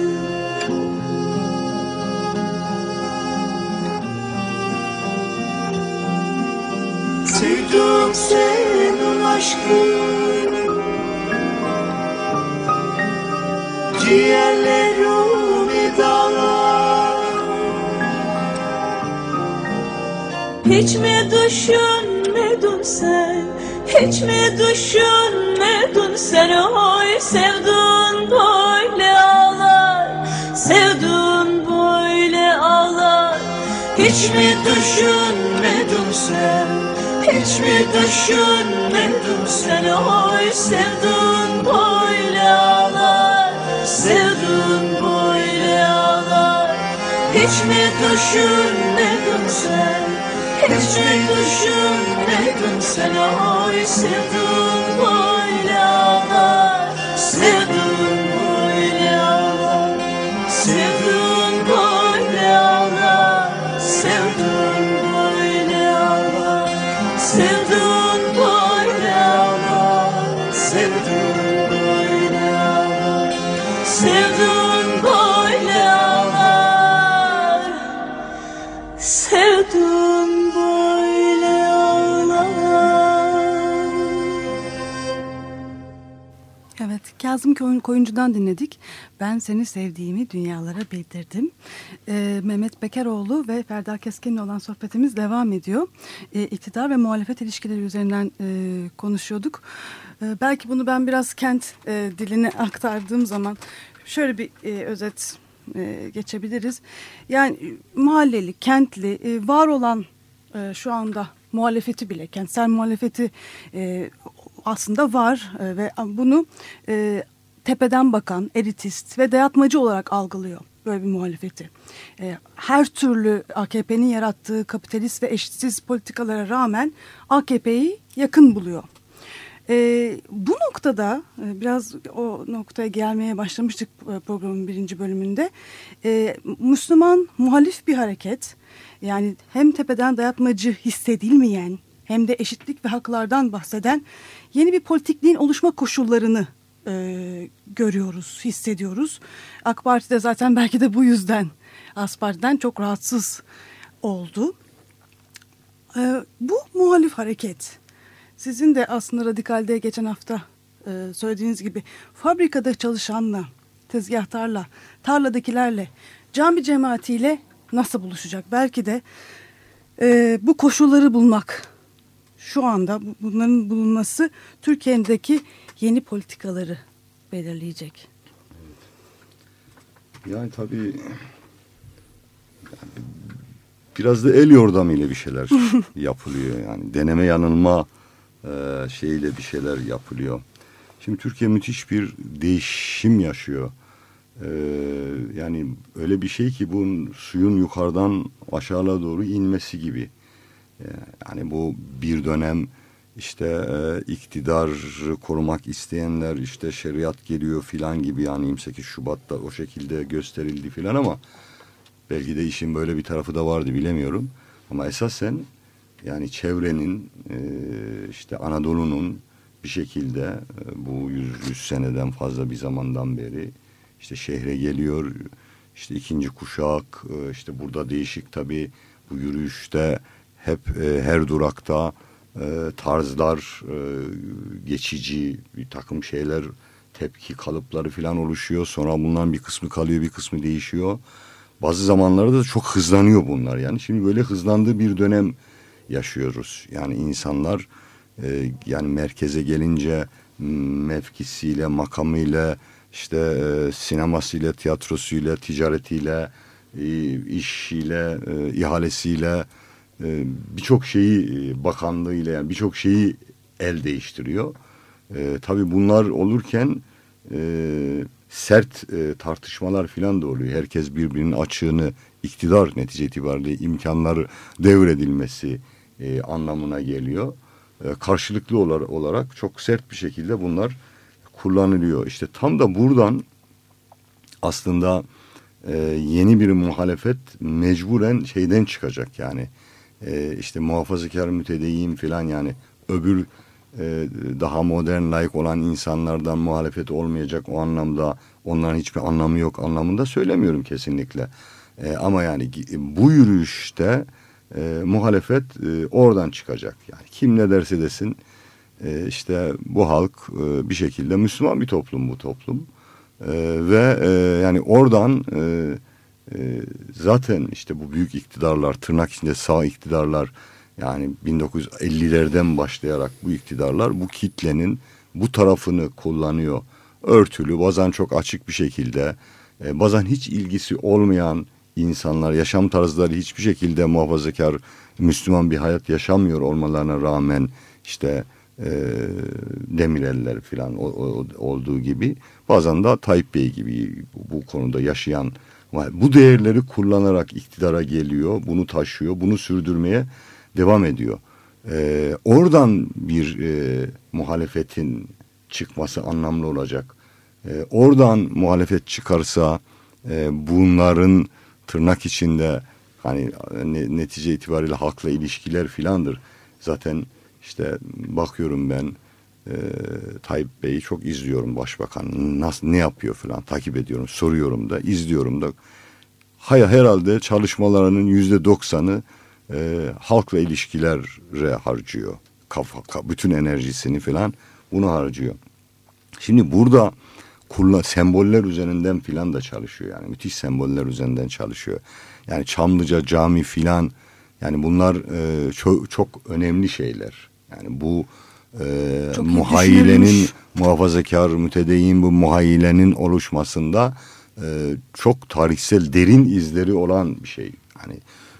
Hiç mi düşünmedin sen? Hiç mi düşünmedin sen? Oy sevdun böyle ağlar. Sevdun böyle ağlar. Hiç mi düşünmedin sen? Hiç mi düşünmedin sen? Oy sevdin böyle ağlar. Sevdin böyle ağlar. Hiç mi düşünmedin sen Hiç mi düşünmedin sen Oy sevdin Koyun- Koyuncu'dan dinledik. Ben seni sevdiğimi dünyalara bildirdim. Ee, Mehmet Bekeroğlu ve Ferda Keskin'le olan sohbetimiz devam ediyor. Ee, iktidar ve muhalefet ilişkileri üzerinden e, konuşuyorduk. Ee, belki bunu ben biraz kent e, diline aktardığım zaman şöyle bir e, özet e, geçebiliriz. Yani e, mahalleli, kentli, e, var olan e, şu anda muhalefeti bile, kentsel muhalefeti e, aslında var e, ve bunu e, tepeden bakan, elitist ve dayatmacı olarak algılıyor böyle bir muhalefeti. E, her türlü AKP'nin yarattığı kapitalist ve eşitsiz politikalara rağmen AKP'yi yakın buluyor. E, bu noktada e, biraz o noktaya gelmeye başlamıştık e, programın birinci bölümünde. E, Müslüman muhalif bir hareket yani hem tepeden dayatmacı hissedilmeyen hem de eşitlik ve haklardan bahseden yeni bir politikliğin oluşma koşullarını e, görüyoruz, hissediyoruz. AK Parti de zaten belki de bu yüzden AS Parti'den çok rahatsız oldu. E, bu muhalif hareket sizin de aslında Radikal'de geçen hafta e, söylediğiniz gibi fabrikada çalışanla, tezgahtarla, tarladakilerle, cami cemaatiyle nasıl buluşacak? Belki de e, bu koşulları bulmak şu anda bunların bulunması Türkiye'deki yeni politikaları belirleyecek. Yani tabii biraz da el yordamıyla bir şeyler yapılıyor yani deneme yanılma e, şeyle bir şeyler yapılıyor. Şimdi Türkiye müthiş bir değişim yaşıyor. Ee, yani öyle bir şey ki bunun suyun yukarıdan aşağıya doğru inmesi gibi. Yani bu bir dönem işte e, iktidarı korumak isteyenler işte şeriat geliyor filan gibi yani 28 Şubat'ta o şekilde gösterildi filan ama belki de işin böyle bir tarafı da vardı bilemiyorum. Ama esasen yani çevrenin e, işte Anadolu'nun bir şekilde e, bu 100, 100 seneden fazla bir zamandan beri işte şehre geliyor. İşte ikinci kuşak e, işte burada değişik tabii bu yürüyüşte hep e, her durakta e, tarzlar e, geçici bir takım şeyler tepki kalıpları falan oluşuyor. Sonra bundan bir kısmı kalıyor bir kısmı değişiyor. Bazı zamanlarda da çok hızlanıyor bunlar yani. Şimdi böyle hızlandığı bir dönem yaşıyoruz. Yani insanlar e, yani merkeze gelince mevkisiyle, makamıyla, işte e, sinemasıyla, tiyatrosuyla, ticaretiyle, e, işiyle, e, ihalesiyle, e, birçok şeyi e, bakanlığıyla yani birçok şeyi el değiştiriyor. E, tabii bunlar olurken e, sert e, tartışmalar filan da oluyor. Herkes birbirinin açığını iktidar netice itibariyle imkanları devredilmesi e, anlamına geliyor. E, karşılıklı olarak, çok sert bir şekilde bunlar kullanılıyor. İşte tam da buradan aslında e, yeni bir muhalefet mecburen şeyden çıkacak yani e, işte muhafazakar mütedeyyin filan yani öbür e, daha modern layık olan insanlardan muhalefet olmayacak o anlamda onların hiçbir anlamı yok anlamında söylemiyorum kesinlikle. E, ama yani bu yürüyüşte e, muhalefet e, oradan çıkacak. Yani kim ne derse desin e, işte bu halk e, bir şekilde Müslüman bir toplum bu toplum. E, ve e, yani oradan e, e, zaten işte bu büyük iktidarlar tırnak içinde sağ iktidarlar yani 1950'lerden başlayarak bu iktidarlar bu kitlenin bu tarafını kullanıyor. Örtülü bazen çok açık bir şekilde e, bazen hiç ilgisi olmayan insanlar yaşam tarzları hiçbir şekilde muhafazakar Müslüman bir hayat yaşamıyor olmalarına rağmen işte e, Demireller falan o, o, olduğu gibi bazen de Tayyip Bey gibi bu konuda yaşayan bu değerleri kullanarak iktidara geliyor, bunu taşıyor, bunu sürdürmeye devam ediyor. Ee, oradan bir e, muhalefetin çıkması anlamlı olacak. Ee, oradan muhalefet çıkarsa e, bunların tırnak içinde hani ne, netice itibariyle halkla ilişkiler filandır. Zaten işte bakıyorum ben e, Tayyip Bey'i çok izliyorum başbakan. Nasıl ne yapıyor falan takip ediyorum, soruyorum da, izliyorum da. Hayır herhalde çalışmalarının yüzde doksanı e, halkla ilişkilere harcıyor. Kafa, bütün enerjisini falan bunu harcıyor. Şimdi burada kullan semboller üzerinden filan da çalışıyor yani müthiş semboller üzerinden çalışıyor. Yani Çamlıca cami filan yani bunlar e, çok çok önemli şeyler. Yani bu e, Çok muhayyilenin muhafazakar mütedeyyin bu muhayyilenin oluşmasında e, çok tarihsel derin izleri olan bir şey. Hani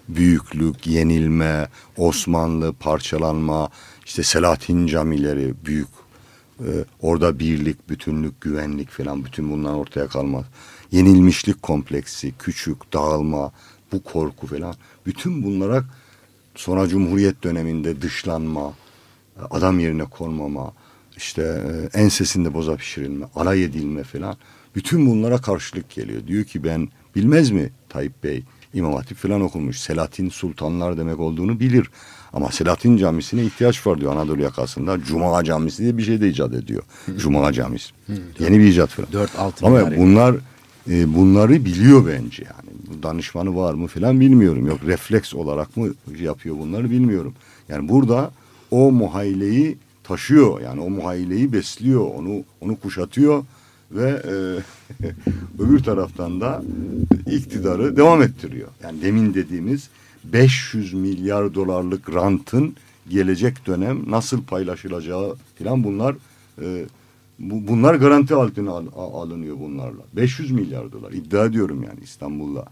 büyüklük, yenilme, Osmanlı parçalanma, işte Selahattin camileri büyük. E, orada birlik, bütünlük, güvenlik falan bütün bunlar ortaya kalmaz. Yenilmişlik kompleksi, küçük, dağılma, bu korku falan. Bütün bunlara sonra Cumhuriyet döneminde dışlanma, adam yerine konmama, işte e, ensesinde boza pişirilme, alay edilme falan. Bütün bunlara karşılık geliyor. Diyor ki ben bilmez mi Tayyip Bey İmam Hatip falan okumuş. Selahattin Sultanlar demek olduğunu bilir. Ama Selahattin Camisi'ne ihtiyaç var diyor Anadolu yakasında. Cuma Camisi diye bir şey de icat ediyor. Cuma Camisi. Yeni bir icat falan. Dört altın Ama minare. bunlar e, bunları biliyor bence yani. Danışmanı var mı falan bilmiyorum. Yok refleks olarak mı yapıyor bunları bilmiyorum. Yani burada o muhayleyi taşıyor. Yani o muhayleyi besliyor. Onu onu kuşatıyor ve e, öbür taraftan da iktidarı devam ettiriyor. Yani demin dediğimiz 500 milyar dolarlık rantın gelecek dönem nasıl paylaşılacağı falan bunlar e, bu, bunlar garanti altına al- alınıyor bunlarla. 500 milyar dolar iddia ediyorum yani İstanbul'da.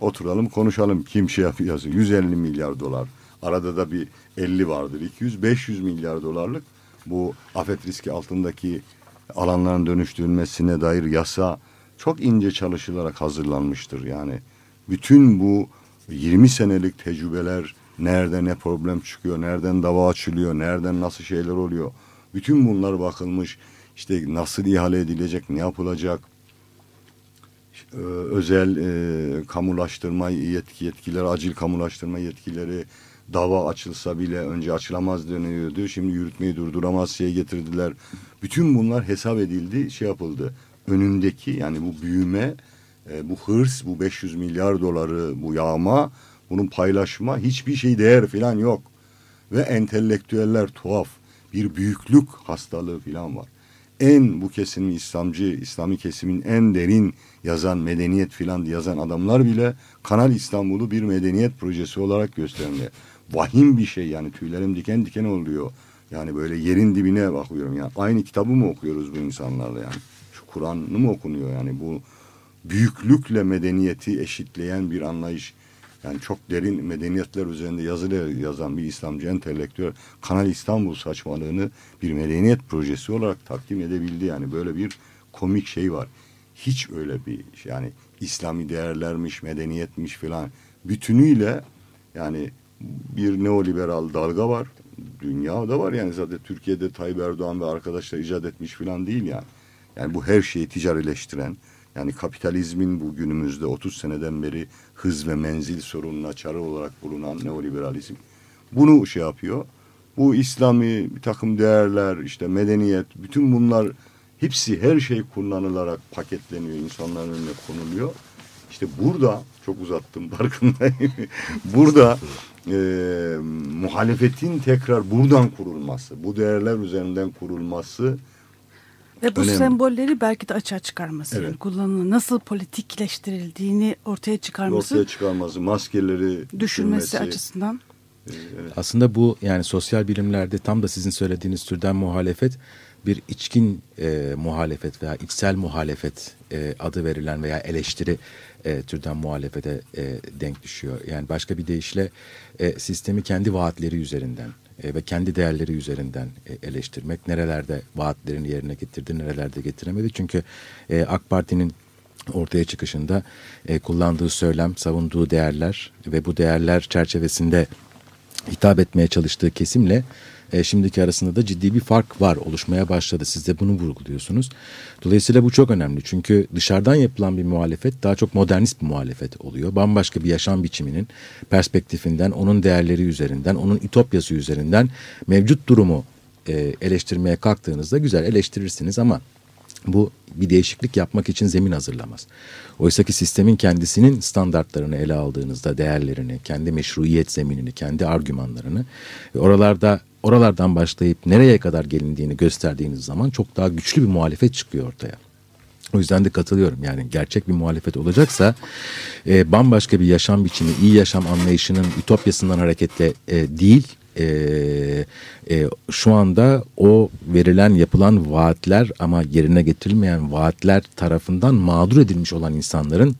Oturalım konuşalım kim şey yapıyorsa 150 milyar dolar. Arada da bir 50 vardır 200 500 milyar dolarlık bu afet riski altındaki alanların dönüştürülmesine dair yasa çok ince çalışılarak hazırlanmıştır. Yani bütün bu 20 senelik tecrübeler nerede ne problem çıkıyor, nereden dava açılıyor, nereden nasıl şeyler oluyor. Bütün bunlar bakılmış. İşte nasıl ihale edilecek, ne yapılacak, e, özel e, kamulaştırma yetki yetkileri, acil kamulaştırma yetkileri dava açılsa bile önce açılamaz deniyordu. Şimdi yürütmeyi durduramaz şeye getirdiler. Bütün bunlar hesap edildi, şey yapıldı. Önündeki yani bu büyüme, e, bu hırs, bu 500 milyar doları, bu yağma, bunun paylaşma hiçbir şey değer falan yok. Ve entelektüeller tuhaf. Bir büyüklük hastalığı falan var en bu kesimin İslamcı, İslami kesimin en derin yazan medeniyet filan yazan adamlar bile Kanal İstanbul'u bir medeniyet projesi olarak göstermeye. Vahim bir şey yani tüylerim diken diken oluyor. Yani böyle yerin dibine bakıyorum yani. Aynı kitabı mı okuyoruz bu insanlarla yani? Şu Kur'an'ı mı okunuyor yani bu büyüklükle medeniyeti eşitleyen bir anlayış. Yani çok derin medeniyetler üzerinde yazılar yazan bir İslamcı entelektüel Kanal İstanbul saçmalığını bir medeniyet projesi olarak takdim edebildi. Yani böyle bir komik şey var. Hiç öyle bir şey. Yani İslami değerlermiş, medeniyetmiş falan bütünüyle yani bir neoliberal dalga var. Dünyada var yani zaten Türkiye'de Tayyip Erdoğan ve arkadaşlar icat etmiş falan değil yani. Yani bu her şeyi ticarileştiren, yani kapitalizmin bu günümüzde 30 seneden beri hız ve menzil sorununa çare olarak bulunan neoliberalizm bunu şey yapıyor. Bu İslami bir takım değerler, işte medeniyet, bütün bunlar hepsi her şey kullanılarak paketleniyor, insanların önüne konuluyor. İşte burada çok uzattım farkındayım. burada e, muhalefetin tekrar buradan kurulması, bu değerler üzerinden kurulması Ve bu Önemli. sembolleri belki de açığa çıkarması. Evet. Yani kullanımı nasıl politikleştirildiğini ortaya çıkarması, ortaya çıkarması, maskeleri düşürmesi düşürmesi. açısından. Aslında bu yani sosyal bilimlerde tam da sizin söylediğiniz türden muhalefet bir içkin e, muhalefet veya içsel muhalefet e, adı verilen veya eleştiri e, türden muhalefete e, denk düşüyor. Yani başka bir deyişle e, sistemi kendi vaatleri üzerinden e, ve kendi değerleri üzerinden e, eleştirmek. Nerelerde vaatlerini yerine getirdi, nerelerde getiremedi. Çünkü e, AK Parti'nin ortaya çıkışında e, kullandığı söylem, savunduğu değerler ve bu değerler çerçevesinde hitap etmeye çalıştığı kesimle e, şimdiki arasında da ciddi bir fark var oluşmaya başladı. Siz de bunu vurguluyorsunuz. Dolayısıyla bu çok önemli. Çünkü dışarıdan yapılan bir muhalefet daha çok modernist bir muhalefet oluyor. Bambaşka bir yaşam biçiminin perspektifinden, onun değerleri üzerinden, onun ütopyası üzerinden mevcut durumu e, eleştirmeye kalktığınızda güzel eleştirirsiniz ama bu bir değişiklik yapmak için zemin hazırlamaz. Oysa ki sistemin kendisinin standartlarını ele aldığınızda değerlerini, kendi meşruiyet zeminini, kendi argümanlarını ve oralarda oralardan başlayıp nereye kadar gelindiğini gösterdiğiniz zaman çok daha güçlü bir muhalefet çıkıyor ortaya. O yüzden de katılıyorum. Yani gerçek bir muhalefet olacaksa e, bambaşka bir yaşam biçimi, iyi yaşam anlayışının ütopyasından hareketle e, değil, e, e, şu anda o verilen yapılan vaatler ama yerine getirilmeyen vaatler tarafından mağdur edilmiş olan insanların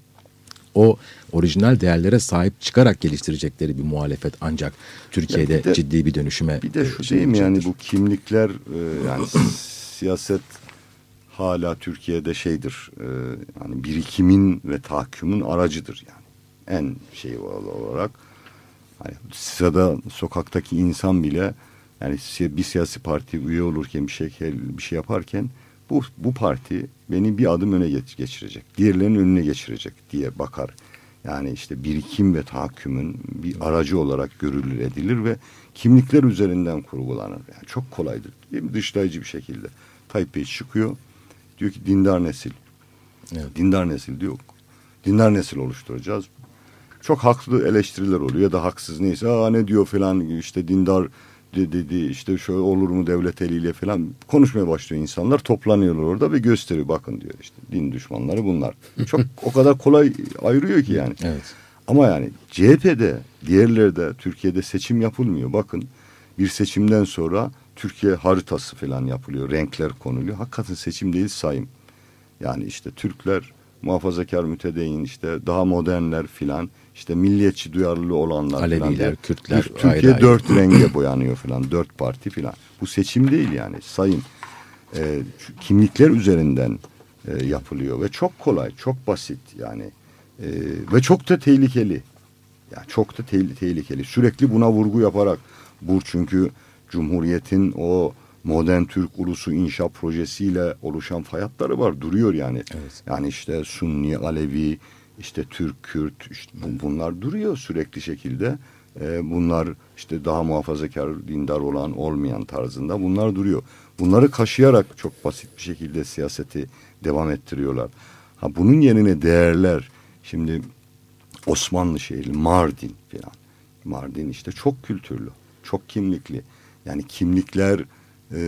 o orijinal değerlere sahip çıkarak geliştirecekleri bir muhalefet ancak Türkiye'de bir de- ciddi bir dönüşüme Bir de şu şey değil mi yani bu kimlikler e, yani siyaset hala Türkiye'de şeydir e, yani birikimin ve tahakkümün aracıdır yani. En şey olarak hani sırada sokaktaki insan bile yani bir siyasi parti üye olurken bir şey bir şey yaparken bu bu parti beni bir adım öne geç- geçirecek. Diğerlerinin önüne geçirecek diye bakar. Yani işte birikim ve tahakkümün bir aracı olarak görülür edilir ve kimlikler üzerinden kurgulanır. Yani çok kolaydır. Değil mi? Dışlayıcı bir şekilde. Tayyip Bey çıkıyor. Diyor ki dindar nesil. Evet. Dindar nesil diyor. Dindar nesil oluşturacağız. Çok haklı eleştiriler oluyor ya da haksız neyse. Aa ne diyor falan işte dindar dedi işte şöyle olur mu devlet eliyle falan konuşmaya başlıyor insanlar toplanıyorlar orada ve gösteriyor bakın diyor işte din düşmanları bunlar. Çok o kadar kolay ayırıyor ki yani. Evet. Ama yani CHP'de diğerlerde Türkiye'de seçim yapılmıyor. Bakın bir seçimden sonra Türkiye haritası falan yapılıyor. Renkler konuluyor. Hakikaten seçim değil sayım. Yani işte Türkler muhafazakar mütedeyyin işte daha modernler filan işte milliyetçi duyarlılığı olanlar Aleviler, diye Kürtler, Türkiye ayrı ayrı. dört renge boyanıyor filan. Dört parti filan. Bu seçim değil yani sayım. Ee, şu kimlikler üzerinden e, yapılıyor ve çok kolay, çok basit yani Ee, ve çok da tehlikeli. Ya çok da te- tehlikeli. Sürekli buna vurgu yaparak bu çünkü Cumhuriyet'in o modern Türk ulusu inşa projesiyle oluşan fay hatları var. Duruyor yani. Evet. Yani işte Sunni, Alevi, işte Türk, Kürt işte bu- bunlar duruyor sürekli şekilde. Ee, bunlar işte daha muhafazakar, dindar olan, olmayan tarzında bunlar duruyor. Bunları kaşıyarak çok basit bir şekilde siyaseti devam ettiriyorlar. Ha bunun yerine değerler şimdi Osmanlı şehri Mardin falan. Mardin işte çok kültürlü, çok kimlikli. Yani kimlikler e,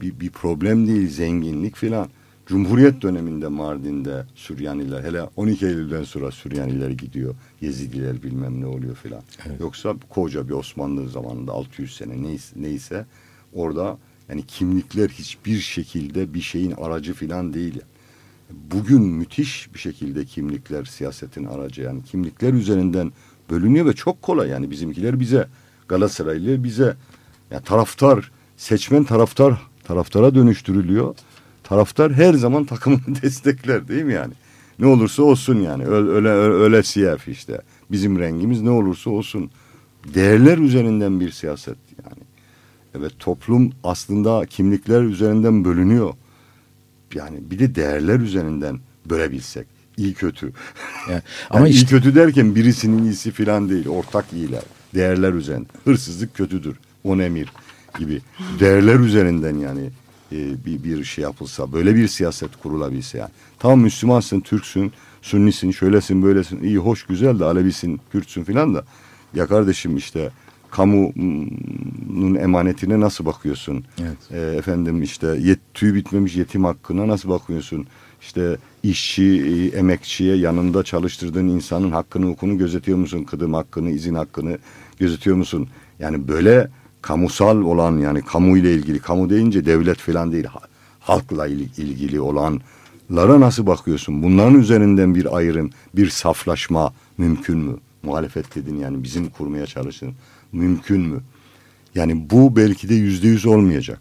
bir, bir problem değil, zenginlik falan. Cumhuriyet döneminde Mardin'de Süryaniler, hele 12 Eylül'den sonra Süryaniler gidiyor. Yezidiler bilmem ne oluyor falan. Yoksa koca bir Osmanlı zamanında 600 sene neyse, neyse orada yani kimlikler hiçbir şekilde bir şeyin aracı falan değil. Bugün müthiş bir şekilde kimlikler siyasetin aracı yani kimlikler üzerinden bölünüyor ve çok kolay yani bizimkiler bize Galatasaraylı bize ya taraftar seçmen taraftar taraftara dönüştürülüyor. Taraftar her zaman takımını destekler değil mi yani? Ne olursa olsun yani öyle öyle, öyle siyah işte. Bizim rengimiz ne olursa olsun. Değerler üzerinden bir siyaset yani. Evet toplum aslında kimlikler üzerinden bölünüyor. Yani bir de değerler üzerinden bölebilsek. iyi kötü. Yani, ama Yani iyi işte kötü derken birisinin iyisi falan değil. Ortak iyiler. Değerler üzerinden. Hırsızlık kötüdür. On emir gibi. Değerler üzerinden yani e, bir, bir şey yapılsa. Böyle bir siyaset kurulabilse yani. Tamam Müslümansın, Türksün, Sünnisin, şöylesin, böylesin. iyi hoş, güzel de Alevisin, Kürtsün filan da. Ya kardeşim işte kamunun emanetine nasıl bakıyorsun? Evet. E, efendim işte yet, tüy bitmemiş yetim hakkına nasıl bakıyorsun? İşte işçi, e, emekçiye yanında çalıştırdığın insanın hakkını, hukukunu gözetiyor musun? Kıdım hakkını, izin hakkını gözetiyor musun? Yani böyle kamusal olan yani kamu ile ilgili, kamu deyince devlet falan değil, ha- halkla il- ilgili olanlara nasıl bakıyorsun? Bunların üzerinden bir ayrım, bir saflaşma mümkün mü? Muhalefet dedin yani bizim kurmaya çalıştığın mümkün mü? Yani bu belki de yüzde yüz olmayacak.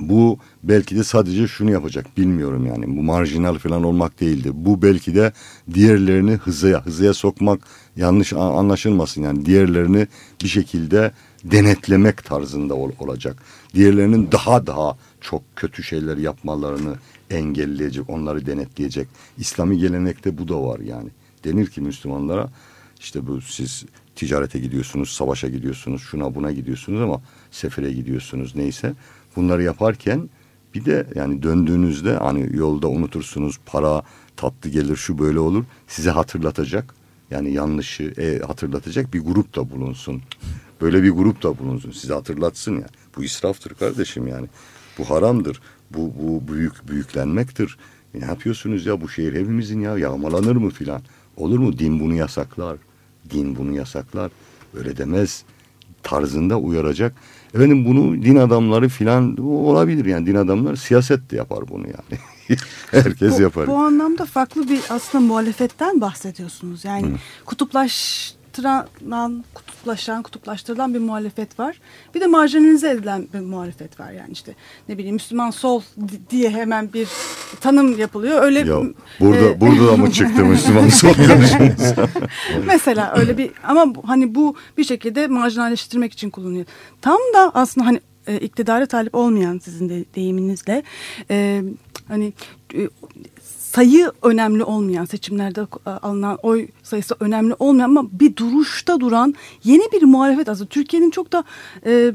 Bu belki de sadece şunu yapacak bilmiyorum yani bu marjinal falan olmak değildi. Bu belki de diğerlerini hızaya hızaya sokmak yanlış anlaşılmasın yani diğerlerini bir şekilde denetlemek tarzında ol- olacak. Diğerlerinin daha daha çok kötü şeyler yapmalarını engelleyecek, onları denetleyecek. İslami gelenekte bu da var yani. Denir ki Müslümanlara işte bu siz ticarete gidiyorsunuz, savaşa gidiyorsunuz, şuna buna gidiyorsunuz ama sefere gidiyorsunuz neyse. Bunları yaparken bir de yani döndüğünüzde hani yolda unutursunuz para tatlı gelir şu böyle olur size hatırlatacak. Yani yanlışı e, hatırlatacak bir grup da bulunsun. Böyle bir grup da bulunsun. Size hatırlatsın ya. Bu israftır kardeşim yani. Bu haramdır. Bu, bu büyük büyüklenmektir. E, ne yapıyorsunuz ya bu şehir hepimizin ya yağmalanır mı filan. Olur mu? Din bunu yasaklar. Din bunu yasaklar. Öyle demez. tarzında uyaracak. Efendim bunu din adamları filan olabilir yani din adamları siyaset de yapar bunu yani. Herkes bu, yapar. Bu anlamda farklı bir aslında muhalefetten bahsediyorsunuz. Yani Hı. Kutuplaştıran, kutuplaşan, kutuplaştırılan bir muhalefet var. Bir de marjinalize edilen bir muhalefet var. Yani işte ne bileyim Müslüman sol diye hemen bir tanım yapılıyor. Öyle ya, burada e, burada da mı çıktı Müslüman sol Mesela öyle bir ama hani bu bir şekilde marjinalleştirmek için kullanılıyor. Tam da aslında hani e, iktidara talip olmayan sizin de deyiminizle e, hani e, sayı önemli olmayan seçimlerde e, alınan oy sayısı önemli olmayan ama bir duruşta duran yeni bir muhalefet aslında Türkiye'nin çok da e,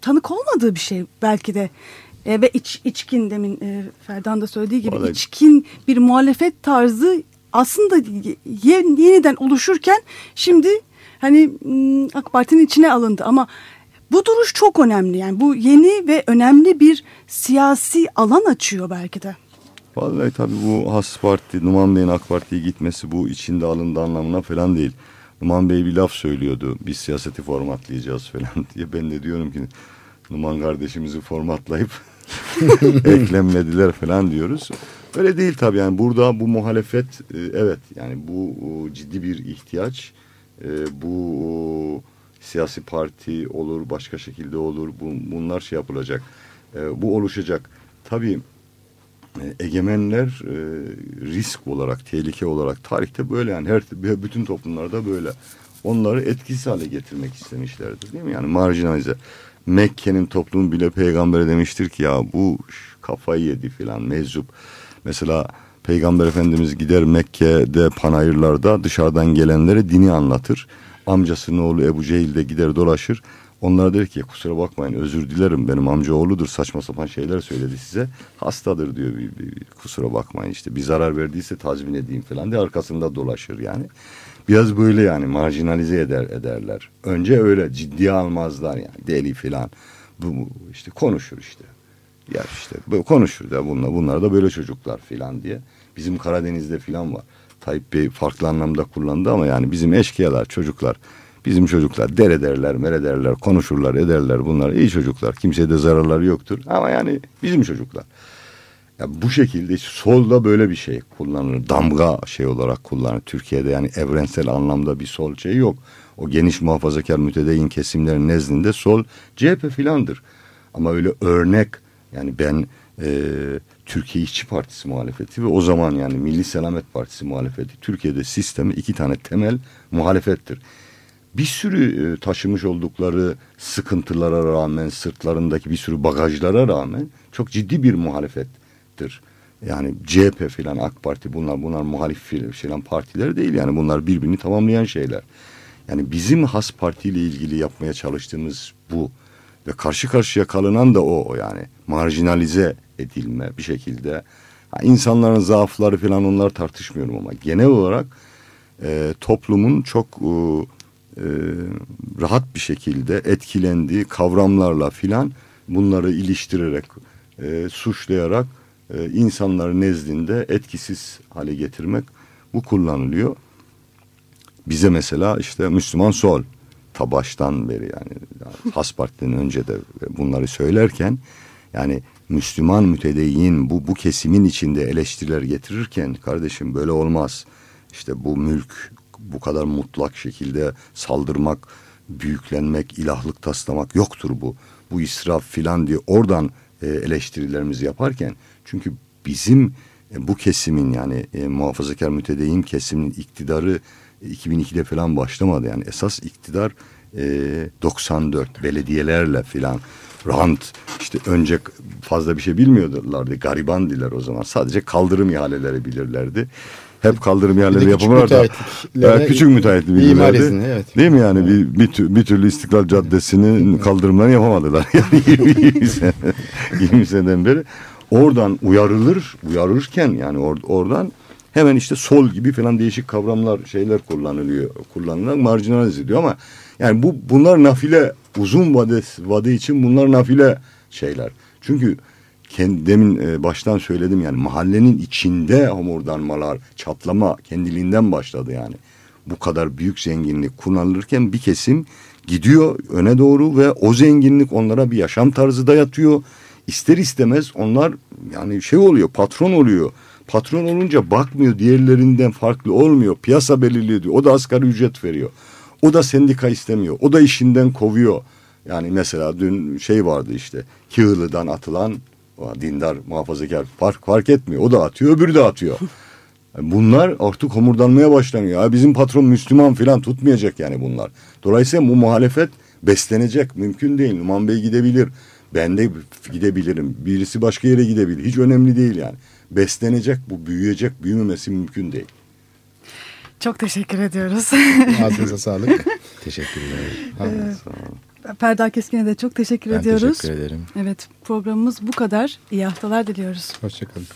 tanık olmadığı bir şey belki de e, ve iç, içkin demin e, Ferdan da söylediği gibi Vallahi... içkin bir muhalefet tarzı aslında yeniden oluşurken şimdi hani AK Parti'nin içine alındı ama bu duruş çok önemli. Yani bu yeni ve önemli bir siyasi alan açıyor belki de. Vallahi tabii bu Has Parti, Numan Bey'in AK Parti'ye gitmesi bu içinde alındı anlamına falan değil. Numan Bey bir laf söylüyordu. Biz siyaseti formatlayacağız falan diye. Ben de diyorum ki Numan kardeşimizi formatlayıp eklemlediler falan diyoruz. Öyle değil tabii yani burada bu muhalefet e, evet yani bu ciddi bir ihtiyaç. E, bu siyasi parti olur, başka şekilde olur. Bu, bunlar şey yapılacak. E, bu oluşacak. Tabii egemenler e, risk olarak, tehlike olarak tarihte böyle yani her bütün toplumlarda böyle. Onları etkisiz hale getirmek istemişlerdir değil mi? Yani marjinalize. Mekke'nin toplumu bile peygambere demiştir ki ya bu kafayı yedi filan meczup. Mesela Peygamber Efendimiz gider Mekke'de panayırlarda dışarıdan gelenlere dini anlatır amcasının oğlu Ebu Cehil de gider dolaşır. Onlara der ki kusura bakmayın özür dilerim benim amca oğludur saçma sapan şeyler söyledi size. Hastadır diyor bir, bir, bir, kusura bakmayın işte bir zarar verdiyse tazmin edeyim falan diye arkasında dolaşır yani. Biraz böyle yani marjinalize eder ederler. Önce öyle ciddiye almazlar yani deli falan. Bu, bu işte konuşur işte. Ya işte böyle konuşur da bunlar bunlar da böyle çocuklar falan diye. Bizim Karadeniz'de falan var. Tayyip Bey farklı anlamda kullandı ama yani bizim eşkıyalar çocuklar bizim çocuklar der ederler mer ederler konuşurlar ederler bunlar iyi çocuklar kimseye de zararları yoktur ama yani bizim çocuklar. Ya bu şekilde solda böyle bir şey kullanılır. Damga şey olarak kullanılır. Türkiye'de yani evrensel anlamda bir sol şey yok. O geniş muhafazakar mütedeyyin kesimlerin nezdinde sol CHP filandır. Ama öyle örnek yani ben e, Türkiye İşçi Partisi muhalefeti ve o zaman yani Milli Selamet Partisi muhalefeti Türkiye'de sistemi iki tane temel muhalefettir. Bir sürü e, taşımış oldukları sıkıntılara rağmen sırtlarındaki bir sürü bagajlara rağmen çok ciddi bir muhalefettir. Yani CHP filan AK Parti bunlar bunlar muhalif filan partiler değil yani bunlar birbirini tamamlayan şeyler. Yani bizim has partiyle ilgili yapmaya çalıştığımız bu ve karşı karşıya kalınan da o yani marjinalize edilme bir şekilde. Ha, insanların zaafları falan onları tartışmıyorum ama genel olarak e, toplumun çok e, e, rahat bir şekilde etkilendiği kavramlarla filan bunları iliştirerek, e, suçlayarak e, insanların nezdinde etkisiz hale getirmek bu kullanılıyor. Bize mesela işte Müslüman sol ta baştan beri yani Has Parti'den önce de bunları söylerken yani Müslüman mütedeyyin bu, bu kesimin içinde eleştiriler getirirken kardeşim böyle olmaz. İşte bu mülk bu kadar mutlak şekilde saldırmak, büyüklenmek, ilahlık taslamak yoktur bu. Bu israf filan diye oradan e, eleştirilerimizi yaparken çünkü bizim e, bu kesimin yani e, muhafazakar mütedeyyin kesimin iktidarı 2002'de falan başlamadı. Yani esas iktidar e, 94 belediyelerle filan rant işte önce fazla bir şey bilmiyorlardı. Gariban diler o zaman. Sadece kaldırım ihaleleri bilirlerdi. Hep kaldırım ihaleleri yapımlar da küçük müteahhitli bilirlerdi. Izni, evet. Değil mi yani bir, bir, tür, bir türlü İstiklal Caddesi'nin kaldırımlarını yapamadılar. Yani 20, 20 sene 20 seneden beri. Oradan uyarılır, uyarırken yani or, oradan hemen işte sol gibi falan değişik kavramlar şeyler kullanılıyor. Kullanılan marjinalize ediyor ama yani bu bunlar nafile uzun vade, vade için bunlar nafile şeyler. Çünkü kendi, demin e, baştan söyledim yani mahallenin içinde homurdanmalar, çatlama kendiliğinden başladı yani. bu kadar büyük zenginlik kullanılırken bir kesim gidiyor öne doğru ve o zenginlik onlara bir yaşam tarzı dayatıyor. İster istemez onlar yani şey oluyor patron oluyor. Patron olunca bakmıyor diğerlerinden farklı olmuyor. Piyasa belirliyor diyor. O da asgari ücret veriyor. O da sendika istemiyor. O da işinden kovuyor. Yani mesela dün şey vardı işte Kığılı'dan atılan dindar muhafazakar fark, fark etmiyor. O da atıyor öbürü de atıyor. Bunlar artık homurdanmaya başlanıyor. Ya bizim patron Müslüman falan tutmayacak yani bunlar. Dolayısıyla bu muhalefet beslenecek. Mümkün değil. Numan Bey gidebilir. Ben de gidebilirim. Birisi başka yere gidebilir. Hiç önemli değil yani. Beslenecek bu büyüyecek. Büyümemesi mümkün değil. Çok teşekkür ediyoruz. Ağzınıza sağlık. Teşekkürler. Ee, Ferda Keskin'e de çok teşekkür Ben ediyoruz. teşekkür ederim. Evet programımız bu kadar. İyi haftalar diliyoruz. Hoşçakalın.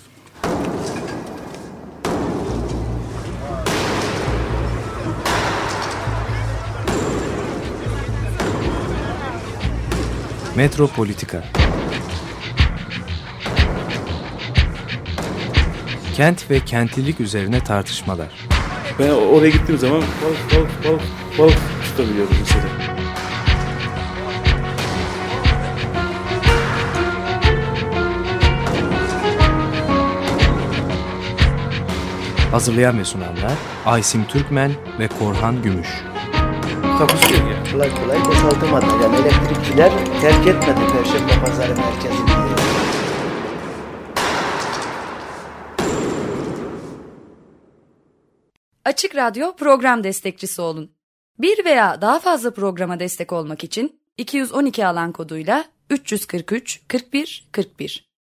Metropolitika Kent ve kentlilik üzerine tartışmalar. Ben oraya gittiğim zaman balık balık balık balık tutabiliyorum mesela. Hazırlayan ve sunanlar Aysim Türkmen ve Korhan Gümüş. Takusuyor yani. Kolay kolay boşaltamadı. Yani elektrikçiler terk etmedi Perşembe Pazarı merkezini. Açık Radyo program destekçisi olun. Bir veya daha fazla programa destek olmak için 212 alan koduyla 343 41 41